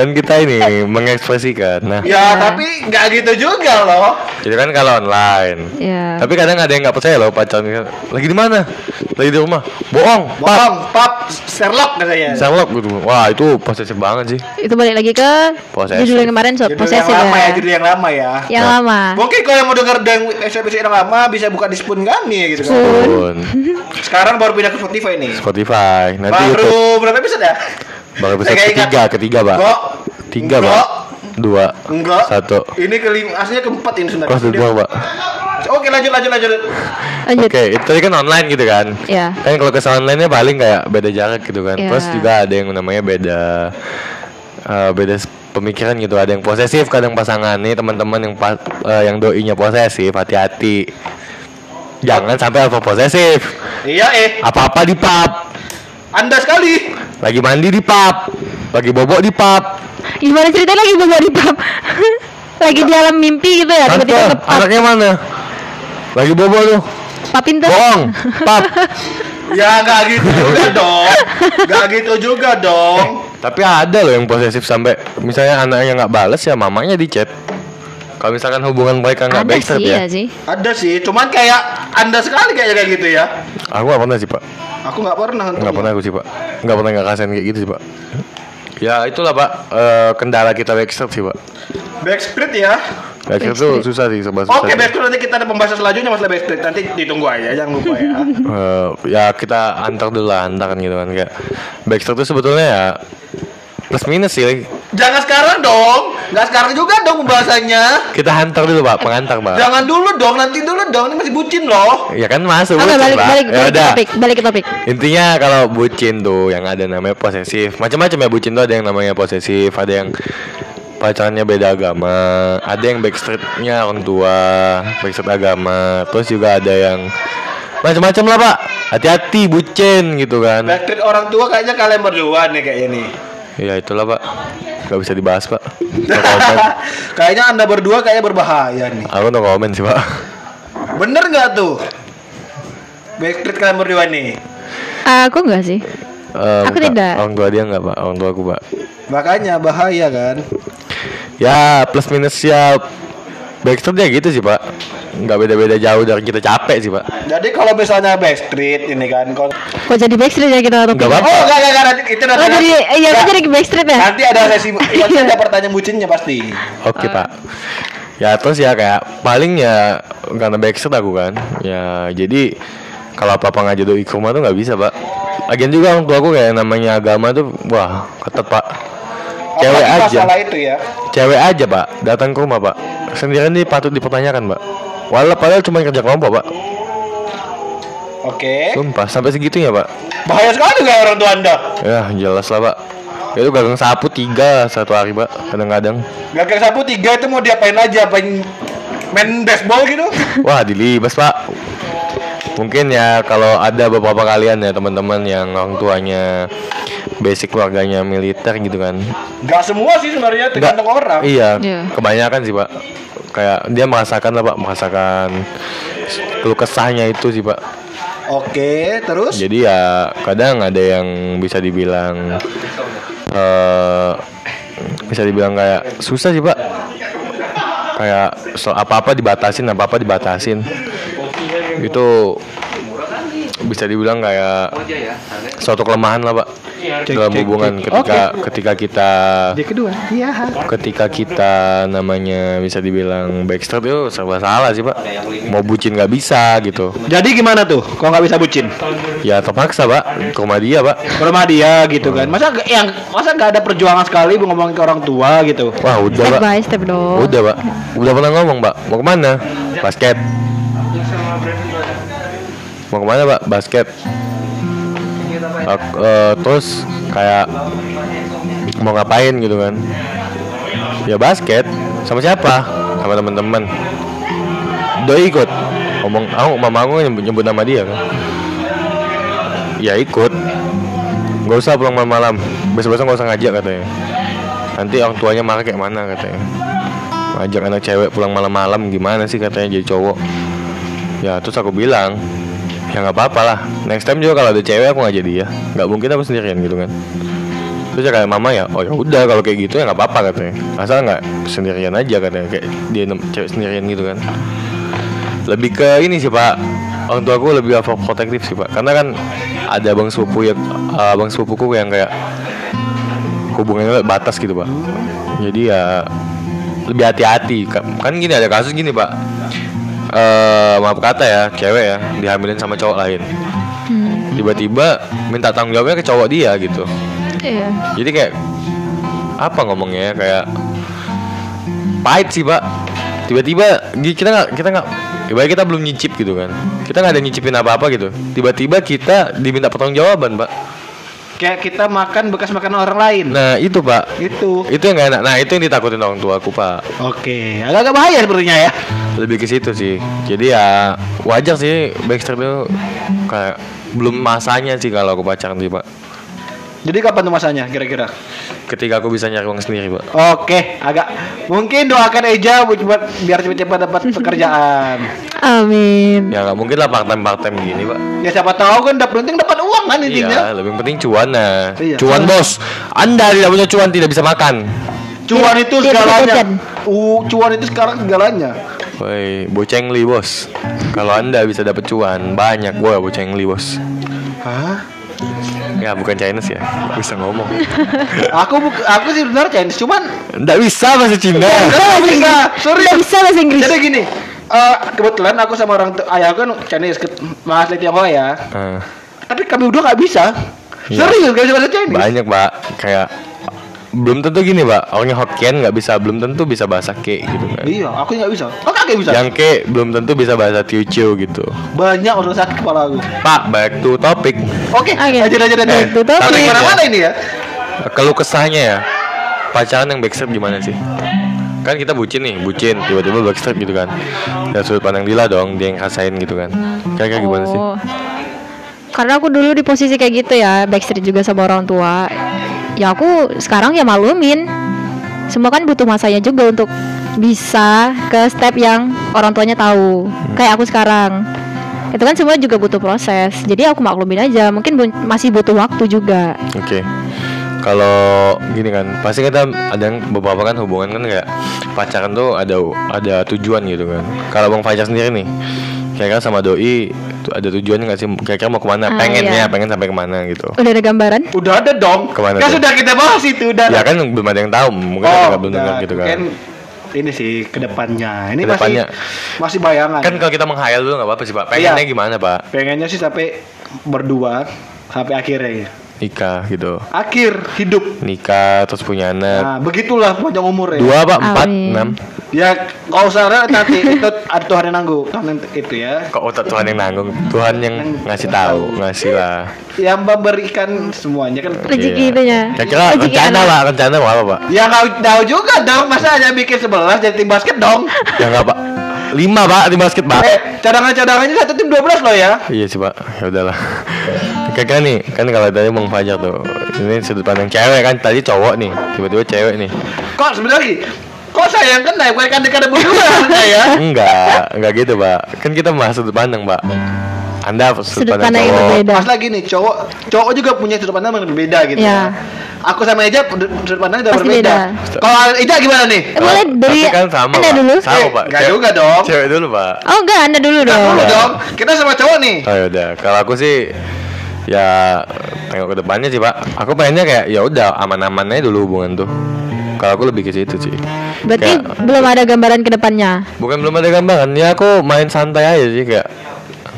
Kan kita ini mengekspresikan Nah Ya tapi nggak gitu juga loh. Jadi kan kalau online Ya. Tapi kadang ada yang nggak percaya loh pacarnya lagi di mana? Lagi di rumah. Bohong. Bohong, pap, Sherlock katanya. Sherlock gitu. Wah itu posesif banget sih. Itu balik lagi ke Posesif. judul yang kemarin sob Judul yang posesif lama ya, ya. judul yang lama ya. Yang Nah. lama. Mungkin kalau yang mau denger yang episode yang lama bisa buka di Spoon kami gitu kan. Pun. Sekarang baru pindah ke Spotify nih. Spotify. Nanti baru YouTube. berapa episode ya? Baru episode Saya ketiga, ingat. ketiga pak. Enggak. Tiga Enggak. pak. Dua. Enggak. Satu. Ini kelima, aslinya keempat ini sebenarnya. Kelas dua pak. Oke lanjut lanjut lanjut. Lanjut. Oke, itu tadi kan online gitu kan. Ya. Kan kalau kesalahan lainnya paling kayak beda jarak gitu kan. Ya. Terus juga ada yang namanya beda eh, beda pemikiran gitu. Ada yang posesif kadang pasangan nih teman-teman yang pa- eh, yang doinya posesif, hati-hati. Jangan sampai apa posesif. Iya eh, Apa-apa di pub. Anda sekali. Lagi mandi di pub. Lagi bobok di pub. Gimana ceritanya lagi bawa di pub? lagi di alam mimpi gitu ya Tante, tiba-tiba anaknya mana? Lagi bobok tuh. Pap pinter. Bohong. Pub. Ya nggak gitu juga dong. Nggak gitu juga dong. Tapi ada loh yang posesif sampai misalnya anaknya nggak bales ya mamanya di chat. Kalau misalkan hubungan mereka nggak backstreet sih ya. sih. Ada sih, cuman kayak anda sekali kayaknya kayak gitu ya. Aku pernah sih pak. Aku nggak pernah. Nggak pernah aku sih pak. Nggak pernah nggak kasihan kayak gitu sih pak. Ya itulah pak eh, kendala kita backstreet sih pak. Backstreet ya. Backstreet tuh susah sih susah. Oke, sih. backstreet nanti kita ada pembahasan selanjutnya masalah backstreet. Nanti ditunggu aja, jangan lupa ya. Eh, ya kita antar dulu lah antar kan gitu kan kayak backstreet tuh sebetulnya ya plus minus sih. jangan sekarang dong. Nggak sekarang juga dong pembahasannya. Kita hantar dulu pak, pengantar pak. Jangan dulu dong, nanti dulu dong. Ini masih bucin loh. Ya kan masuk. Oke, bucin, balik Pak. balik Ya balik ke topik, balik ke topik. Intinya kalau bucin tuh yang ada namanya posesif. Macam-macam ya bucin tuh ada yang namanya posesif, ada yang pacarannya beda agama, ada yang backstreetnya orang tua, backstreet agama, terus juga ada yang macam-macam lah pak. Hati-hati bucin gitu kan. Backstreet orang tua kayaknya kalian berdua nih kayaknya nih. Ya itulah pak. Gak bisa dibahas pak. No kayaknya anda berdua kayaknya berbahaya nih. Aku no comment sih pak. Bener nggak tuh? Backstreet kalian berdua nih. Aku enggak sih. Eh, Aku tidak. Orang tua dia nggak pak. Orang tua aku pak. Makanya bahaya kan. Ya plus minus ya backstreet ya gitu sih pak. Nggak beda-beda jauh dari kita capek sih pak. Jadi kalau misalnya backstreet ini kan, kalau Kok jadi backstreet ya kita? Nggak apa-apa. oh enggak enggak enggak nanti itu nanti Oh jadi iya Nggak. aku jadi backstreet ya? nanti ada sesi nanti ada pertanyaan bucinnya pasti. Oke pak. Ya terus ya kayak paling ya karena backstreet aku kan. Ya jadi kalau apa apa ngajak doi ke rumah tuh nggak bisa pak. Lagian juga orang tua aku kayak namanya agama tuh wah ketat pak. Cewek aja, Masalah itu ya. cewek aja pak datang ke rumah pak. Sendirian nih patut dipertanyakan pak. Walau padahal cuma kerja kelompok pak. Oke. Sumpah sampai segitunya pak. Bahaya sekali nggak orang tua anda? Ya jelas lah pak. Itu gagang sapu tiga satu hari pak kadang-kadang. Gagang sapu tiga itu mau diapain aja? Apain main baseball gitu? Wah dilibas pak Mungkin ya kalau ada beberapa kalian ya teman-teman yang orang tuanya basic keluarganya militer gitu kan. Gak semua sih sebenarnya tergantung orang. Iya Iya. kebanyakan sih pak. Kayak dia merasakan lah pak Merasakan keluh kesahnya itu sih pak. Oke, terus? Jadi ya kadang ada yang bisa dibilang eh Bisa dibilang kayak susah sih pak. Kayak so, apa-apa dibatasin, apa-apa dibatasin. Itu bisa dibilang kayak suatu kelemahan lah pak dalam cek, hubungan ketika ketika kita kedua. Iya. ketika kita namanya bisa dibilang backstreet itu serba salah sih pak mau bucin nggak bisa gitu Jadi gimana tuh? Kok nggak bisa bucin? ya terpaksa pak ke rumah dia pak Ke rumah dia gitu kan. Masa yang masa nggak ada perjuangan sekali bu ngomongin ke orang tua gitu. wah udah Step pak by step dong. udah pak udah pernah ngomong pak mau ke mana basket mau ke mana pak basket Ak- eh, terus kayak mau ngapain gitu kan? Ya basket sama siapa? Sama teman-teman doi ikut. Ngomong aku mama aku nyebut, nyebut nama dia kan. Ya ikut. Nggak usah pulang malam-malam. Besok-besok nggak usah ngajak katanya. Nanti orang tuanya marah kayak mana katanya. Ngajak anak cewek pulang malam-malam gimana sih katanya jadi cowok. Ya terus aku bilang ya nggak apa-apa lah. Next time juga kalau ada cewek aku ngajak dia. Nggak mungkin aku sendirian gitu kan. Terus ya kayak mama ya oh ya udah kalau kayak gitu ya nggak apa-apa katanya. Asal nggak sendirian aja katanya. Kayak dia cewek sendirian gitu kan. Lebih ke ini sih pak. Orang tua aku lebih overprotective sih pak. Karena kan ada abang sepupu ya abang sepupuku yang kayak hubungannya batas gitu pak. Jadi ya lebih hati-hati. Ka- kan gini ada kasus gini pak eh maaf kata ya cewek ya dihamilin sama cowok lain. Hmm, tiba-tiba minta tanggung jawabnya ke cowok dia gitu. Iya. jadi kayak apa ngomongnya ya, kayak pahit sih pak. Tiba-tiba kita nggak kita nggak ibaratnya kita belum nyicip gitu kan. Kita nggak ada nyicipin apa-apa gitu. Tiba-tiba kita diminta pertanggungjawaban pak Kayak kita makan bekas makanan orang lain. nah itu pak Itu. itu yang gak enak nah itu yang ditakutin orang tua aku pak Oke, agak-agak bahaya sepertinya ya. lebih ke situ sih jadi ya wajar sih Backstreet itu kayak belum masanya sih kalau aku pacaran sih pak Jadi kapan tuh masanya kira-kira? ketika aku bisa nyari uang sendiri pak Oke, agak mungkin doakan Eja buat buat- biar cepat-cepat dapat pekerjaan. Amin. ya nggak mungkin lah part time part time gini pak Ya siapa tahu kan dapat penting dapat uang kan intinya. Iya, lebih penting cuan nah. Iya. Cuan bos. Anda tidak punya cuan tidak bisa makan. Cuan itu segalanya. Uh, cuan itu sekarang segalanya. Woi, bocengli bos. Kalau anda bisa dapat cuan banyak, gua bocengli bos. Hah? Ya bukan Chinese ya, bisa ngomong. aku aku sih benar Chinese, cuman Nggak bisa bahasa Cina. Enggak bisa. Sorry. Nggak bisa bahasa Inggris. Jadi gini, eh, kebetulan aku sama orang ayah kan Chinese Mas Tionghoa ya. Ah, Tapi kami berdua nggak bisa. Iya. Serius gak bisa bahasa Chinese. banyak pak, kayak belum tentu gini pak. Orangnya Hokkien nggak bisa, belum tentu bisa bahasa ke gitu kan. Iya, aku nggak bisa. Oh kakek bisa. Yang ke belum tentu bisa bahasa Teochew gitu. Banyak orang sakit kepala aku. Pak, back to topik. Oke, Oke. aja aja aja. Back to topic. Tapi mana-mana ini ya? Keluh kesahnya ya Pacaran yang backstreet gimana sih? Kan kita bucin nih, bucin Tiba-tiba backstreet gitu kan Dan sudut pandang Dila dong Dia yang ngerasain gitu kan Kira-kira gimana sih? Karena aku dulu di posisi kayak gitu ya, backstreet juga sama orang tua. Ya aku sekarang ya malumin. Semua kan butuh masanya juga untuk bisa ke step yang orang tuanya tahu. Kayak aku sekarang. Itu kan semua juga butuh proses. Jadi aku maklumin aja. Mungkin bu- masih butuh waktu juga. Oke Kalau gini kan Pasti kita ada yang beberapa kan hubungan kan kayak Pacaran tuh ada ada tujuan gitu kan Kalau Bang Fajar sendiri nih Kira-kira sama Doi tuh ada tujuan nggak sih? Kira-kira mau ke mana? Ah, Pengennya, iya. pengen sampai ke mana gitu Udah ada gambaran? Udah ada dong. Ke mana kan tuh? sudah kita bahas itu udah. Ya kan belum ada yang tahu Mungkin oh, ada yang belum dengar gitu kan Mungkin ini sih ke depannya. Ini Ke depannya. masih masih bayangan. Kan kalau kita menghayal dulu nggak apa-apa sih Pak Pengennya Iya. gimana Pak? pengennya sih sampai berdua sampai akhirnya. Nikah gitu Akhir hidup. nikah terus punya anak Nah, begitulah panjang umur ya. dua apa empat Amin. enam Ya, kalau usah nanti itu ada Tuhan yang nanggung. Tuhan yang itu ya. kok otak Tuhan yang nanggung Tuhan yang ngasih tahu ngasih lah Yang memberikan semuanya kan. Rezeki Iya. itu ya. kira-kira Rezeki rencana pak rencana apa pak Ya nggak tahu juga dong. Masa hanya bikin sebelas jadi tim basket dong. ya nggak pak lima pak di basket pak. Eh, cadangan-cadangannya satu tim 12 loh ya. iya sih pak. Ya udahlah. Kira-kira nih kan kalau tadi bang Fajar tuh ini sudut pandang cewek kan tadi cowok nih tiba-tiba cewek nih. Kok sebenarnya Kok sayang kan naik bukan dekat berdua ya. enggak enggak gitu pak. Kan kita bahas sudut pandang pak anda sudut, Sudut pandang pandang yang berbeda. Mas lagi nih cowok cowok juga punya sudut pandang yang berbeda gitu. Ya. Aku sama Eja sudut pandang udah Pasti berbeda. beda. Kalau Eja gimana nih? Eh, boleh dari tapi kan sama Anda pak dulu? sama Eh, pak nggak Cewek- juga dong. cewek dulu pak Oh enggak, Anda dulu Nah, dong. dulu dong. Kita sama cowok nih. Oh ya udah, kalau aku sih ya tengok ke depannya sih pak aku pengennya kayak ya udah aman-aman aja dulu hubungan tuh kalau aku lebih ke situ sih Berarti Kayak- belum ada gambaran ke depannya. bukan belum ada gambaran ya aku main santai aja sih kayak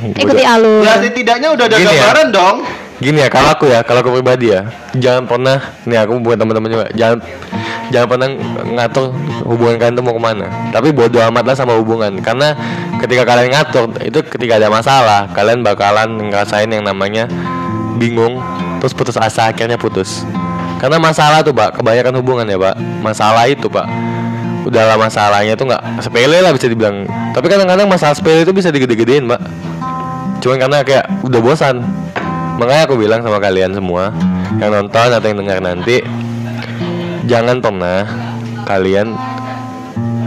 Ikuti udah- alur. Ya setidaknya udah ada Gini ya. gambaran dong. gini ya kalau aku ya kalau aku pribadi ya jangan pernah nih aku buat teman-teman juga jangan jangan pernah ngatur hubungan kalian tuh mau ke mana. Tapi bodo amat lah sama hubungan karena ketika kalian ngatur itu ketika ada masalah kalian bakalan ngerasain yang namanya bingung terus putus asa akhirnya putus. Karena masalah tuh pak kebanyakan hubungan ya pak. Masalah itu pak. Udahlah masalahnya tuh nggak sepele lah bisa dibilang. Tapi kadang-kadang masalah sepele itu bisa digede-gedein pak cuman karena kayak udah bosan. Makanya aku bilang sama kalian semua yang nonton atau yang dengar nanti jangan pernah kalian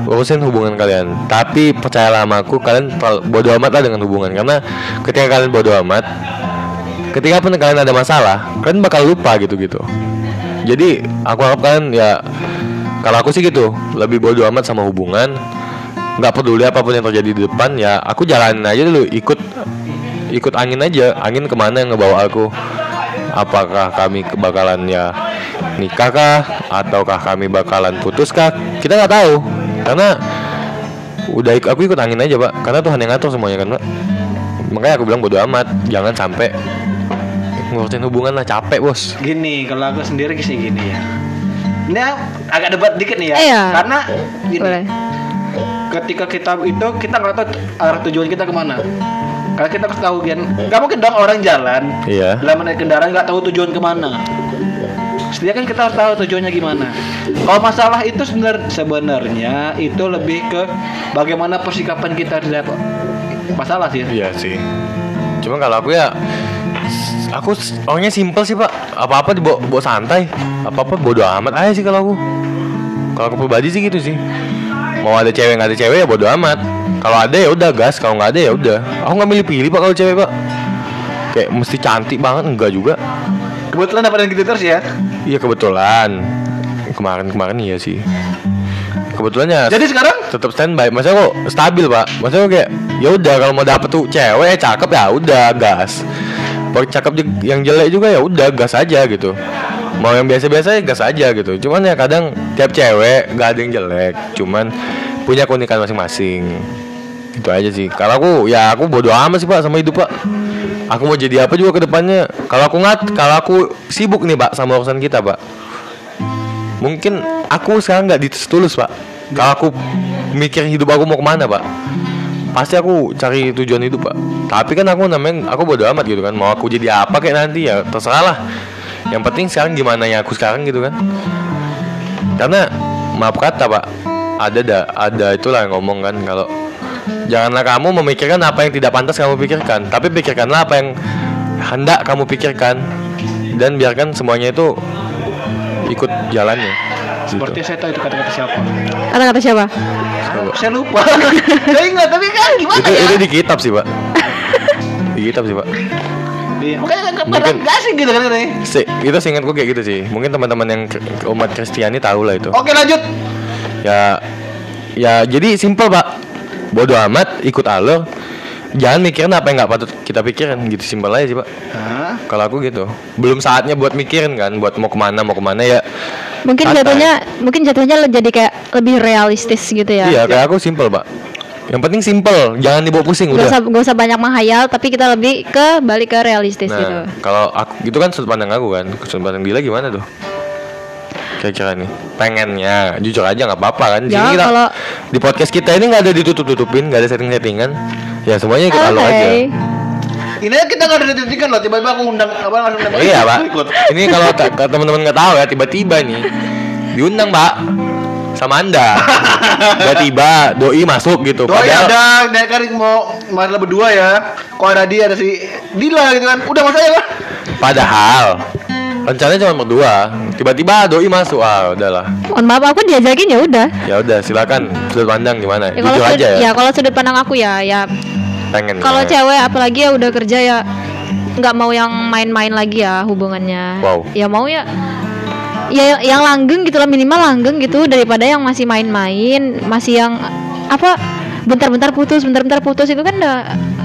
urusin hubungan kalian. Tapi percayalah sama aku kalian bodo amat lah dengan hubungan. Karena ketika kalian bodo amat ketika pun kalian ada masalah kalian bakal lupa gitu gitu jadi aku harap kalian ya kalau aku sih gitu lebih bodo amat sama hubungan. Nggak peduli apa pun yang terjadi di depan ya aku jalanin aja dulu ikut ikut angin aja angin ke mana yang ngebawa aku apakah kami bakalan ya nikah kah ataukah kami bakalan putus kah kita nggak tahu karena udah ik- aku ikut angin aja pak karena Tuhan yang ngatur semuanya kan pak makanya aku bilang bodo amat jangan sampai ngurusin hubungan lah capek bos Gini, kalau aku sendiri sih gini ya. Ini agak debat dikit nih ya. Iya. Karena gini, Boleh. ketika kita itu kita nggak tahu arah tujuan kita ke mana. Kalau kita harus tahu kan, nggak mungkin dong orang jalan iya dalam menaik kendaraan nggak tahu tujuan ke mana. Setidaknya kan kita harus tahu tujuannya gimana. Kalau masalah itu sebenar- sebenarnya itu lebih ke bagaimana persikapan kita terhadap masalah sih. Iya sih. Cuma kalau aku ya aku orangnya simpel sih pak. Apa apa dibawa, bawa santai. Apa apa bodo amat aja sih kalau aku. Kalau aku pribadi sih gitu sih. Mau ada cewek nggak ada cewek ya bodo amat. Kalau ada ya udah gas. Kalau nggak ada ya udah. Aku nggak milih pilih pak kalau cewek pak. Kayak mesti cantik banget enggak juga. Kebetulan dapat yang gitu terus ya. Iya kebetulan. Kemarin-kemarin iya sih. Kebetulan ya Jadi sekarang tetap standby maksudnya kok stabil pak maksudnya kok kayak ya udah kalau mau dapet tuh cewek cakep ya udah gas kalau cakep yang jelek juga ya udah gas aja gitu mau yang biasa-biasa ya gas aja gitu. Cuman ya kadang tiap cewek gak ada yang jelek cuman punya keunikan masing-masing. Itu aja sih. Kalau aku ya aku bodo amat sih pak sama hidup pak. Aku mau jadi apa juga ke depannya? Kalau aku ngat kalau aku sibuk nih pak sama urusan kita pak mungkin aku sekarang nggak ditulus pak. Kalau aku mikir hidup aku mau ke mana pak pasti aku cari tujuan hidup pak. Tapi kan aku namanya aku bodo amat gitu kan. Mau aku jadi apa kayak nanti ya terserah lah yang penting sekarang gimana ya aku sekarang gitu kan karena maaf kata pak ada da, ada itulah yang ngomong kan kalau janganlah kamu memikirkan apa yang tidak pantas kamu pikirkan tapi pikirkanlah apa yang hendak kamu pikirkan dan biarkan semuanya itu ikut jalannya gitu. seperti saya tahu itu kata-kata siapa. Kata-kata siapa? Coba. Saya lupa. saya ingat tapi kan gimana itu ya? itu di kitab sih pak di kitab sih pak Iya, Makanya kan Mungkin- nggak asik gitu kan ini. si, itu seingatku kayak gitu sih mungkin teman-teman yang ke- umat Kristiani tahu lah itu Oke lanjut. ya ya jadi simpel pak bodoh amat ikut alur jangan mikirin apa yang nggak patut kita pikirin gitu simpel aja sih pak Hah? kalau aku gitu belum saatnya buat mikirin kan buat mau ke mana mau ke mana ya Mungkin Santai. jatuhnya mungkin jatuhnya jadi kayak lebih realistis gitu ya. iya kayak aku simpel pak yang penting simpel jangan dibawa pusing Gak udah usah, gak usah banyak menghayal tapi kita lebih ke balik ke realistis gitu. Nah, kalau aku gitu kan sudut pandang aku kan, sudut pandang Dila gimana tuh? Kira-kira nih, pengennya jujur aja nggak apa-apa kan? Di Ya, sini kita, kalau- di podcast kita ini nggak ada ditutup-tutupin, nggak ada setting-settingan. Ya semuanya ikut alur aja. Oke. Ini aja kita nggak ada ditentukan loh. Tiba-tiba aku undang apa langsung nembak. iya pak. Ikut. Ini kalau teman-teman nggak tahu ya, tiba-tiba nih diundang pak sama anda. Tiba-tiba doi masuk gitu. Doi Padahal- ada, naik kan mau masalah berdua ya. Kok ada dia ada si Dila gitu kan. Udah mas saya lah. Padahal rencananya cuma berdua. Tiba-tiba doi masuk. Ah udahlah. Mohon maaf aku diajakin ya udah. Ya udah silakan sudut pandang gimana? Ya, kalau Jujur sudut, aja ya. ya kalau sudut pandang aku ya ya Pengen. kalau ya. cewek apalagi ya udah kerja ya nggak mau yang main-main lagi ya hubungannya. Wow. Ya mau ya ya yang langgeng gitu lah minimal langgeng gitu daripada yang masih main-main masih yang apa bentar-bentar putus bentar-bentar putus itu kan udah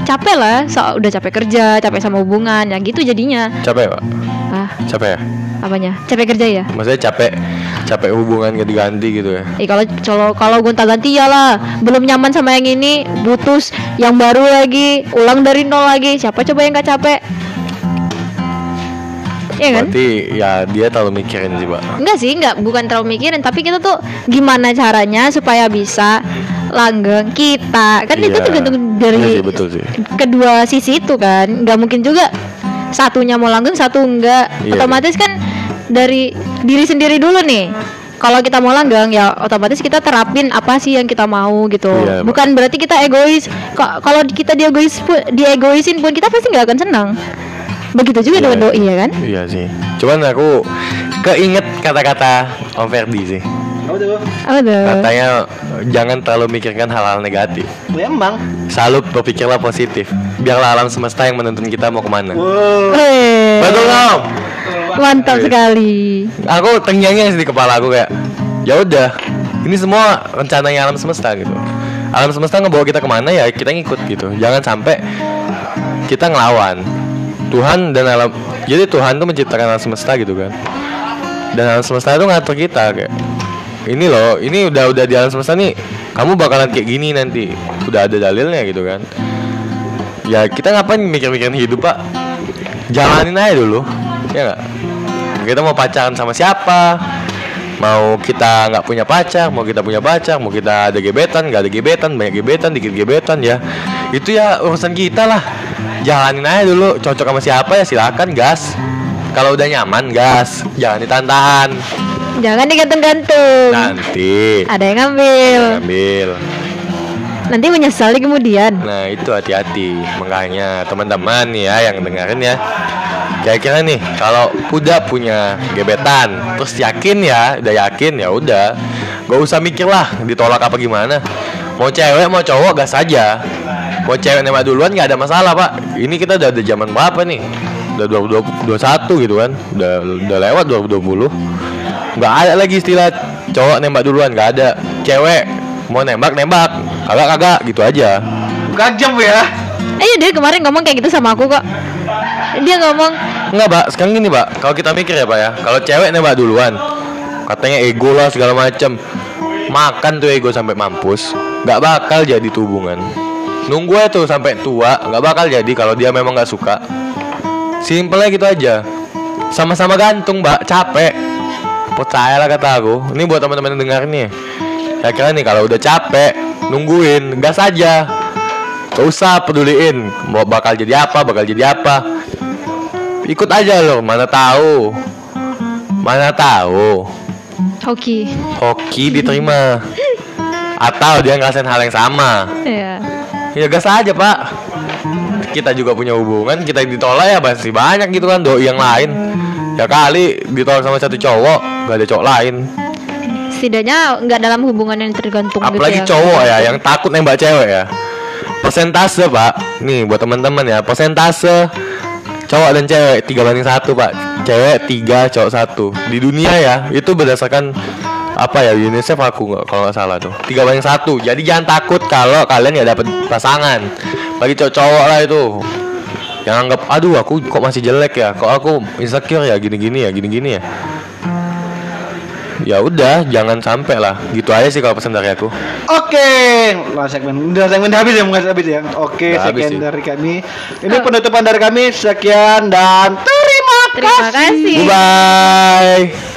capek lah so, udah capek kerja capek sama hubungan ya gitu jadinya Capek pak? ah Capek ya? apanya capek kerja ya Maksudnya capek capek hubungan ganti-ganti gitu ya? Eh kalau kalau kalau gonta ganti ya lah belum nyaman sama yang ini putus yang baru lagi ulang dari nol lagi siapa coba yang gak capek Iya kan? Berarti ya dia terlalu mikirin sih pak. Enggak sih, enggak bukan terlalu mikirin, tapi kita tuh gimana caranya supaya bisa langgeng kita. Kan itu Iya. tergantung dari Iya sih, betul sih. kedua sisi itu kan. Enggak mungkin juga satunya mau langgeng, satu enggak. Iya, otomatis kan dari diri sendiri dulu nih. Kalau kita mau langgeng ya otomatis kita terapin apa sih yang kita mau gitu. Iya. Bukan berarti kita egois. Kalau kita diegois pun, diegoisin pun kita pasti nggak akan senang. Begitu juga Iya. dengan doi ya kan? Iya sih. Cuman aku keinget kata-kata Om Ferdi sih. Apa tuh? Apa tuh? Katanya jangan terlalu mikirkan hal-hal negatif. Ya, emang. Selalu berpikirlah positif. Biarlah alam semesta yang menuntun kita mau ke mana. Wow. Weh. Betul Om? Mantap Iya. sekali. Aku tengyangnya di kepala aku kayak ya udah ini semua rencananya alam semesta gitu. Alam semesta ngebawa kita ke mana ya kita ngikut gitu. Jangan sampai kita ngelawan Tuhan dan alam. Jadi Tuhan tuh menciptakan alam semesta gitu kan. Dan alam semesta itu ngatur kita kayak ini loh, ini udah udah di alam semesta nih. Kamu bakalan kayak gini nanti. Udah ada dalilnya gitu kan. Ya kita ngapain mikir-mikirin hidup pak? Jalanin aja dulu, ya nggak? Kita mau pacaran sama siapa? Mau kita nggak punya pacar, mau kita punya pacar, mau kita ada gebetan, nggak ada gebetan, banyak gebetan, dikit gebetan ya. Itu ya urusan kita lah. Jalanin aja dulu, cocok sama siapa ya silakan gas. Kalau udah nyaman gas, jangan ditahan. Jangan digantung-gantung. Nanti Ada yang ngambil. ambil. Nanti menyesal di kemudian. Nah itu hati-hati Makanya teman-teman ya yang dengerin ya Kira-kira nih kalau udah punya gebetan Terus yakin ya Udah yakin ya udah. Gak usah mikir lah ditolak apa gimana. Mau cewek mau cowok gas aja. Mau cewek nembak duluan gak ada masalah pak. Ini kita udah ada zaman berapa nih? Udah 2021 gitu kan? Udah, udah lewat 2020 Gak ada lagi istilah cowok nembak duluan Gak ada. Cewek mau nembak nembak. Kagak kagak gitu aja. Kajam ya. Eh iya dia kemarin ngomong kayak gitu sama aku kok. Dia ngomong Enggak, Pak. Sekarang gini, Pak. Kalau kita mikir ya, Pak ya. Kalau cewek nembak duluan, katanya ego lah segala macem. Makan tuh ego sampai mampus, nggak bakal jadi tuh hubungan. Nunggu aja tuh sampai tua, nggak bakal jadi kalau dia memang nggak suka. Simpelnya gitu aja. Sama-sama gantung, Mbak. Capek. Percayalah kata aku. Ini buat teman-teman yang dengar nih. Ya kira nih kalau udah capek, nungguin, gas aja. Gak usah peduliin mau bakal jadi apa, bakal jadi apa ikut aja loh mana tahu. Mana tahu. Hoki. hoki diterima. Atau dia ngerasain hal yang sama. Iya. ya gas aja pak. Kita juga punya hubungan kita ditolak ya pasti banyak gitu kan doi yang lain. Ya kali ditolak sama satu cowok gak ada cowok lain. Setidaknya nggak dalam hubungan yang tergantung apalagi gitu ya. cowok ya yang takut nembak cewek ya. Persentase pak. Nih buat teman-teman ya persentase cowok dan cewek tiga banding satu pak. Cewek tiga cowok satu. Di dunia ya itu berdasarkan apa ya UNICEF aku nggak kalau nggak salah tuh. Tiga banding satu. Jadi jangan takut kalau kalian ya dapet pasangan. Bagi cowok-cowok lah itu. Yang anggap aduh aku kok masih jelek ya? Kok aku insecure ya? Gini-gini ya? Gini-gini ya ya udah jangan sampai lah gitu aja sih kalau pesan dari aku Oke, lah segmen udah segmen habis ya, bukan habis ya. Oke, Udah habis sekian sih. dari kami. Ini penutupan dari kami. Sekian dan terima Terima kasih. bye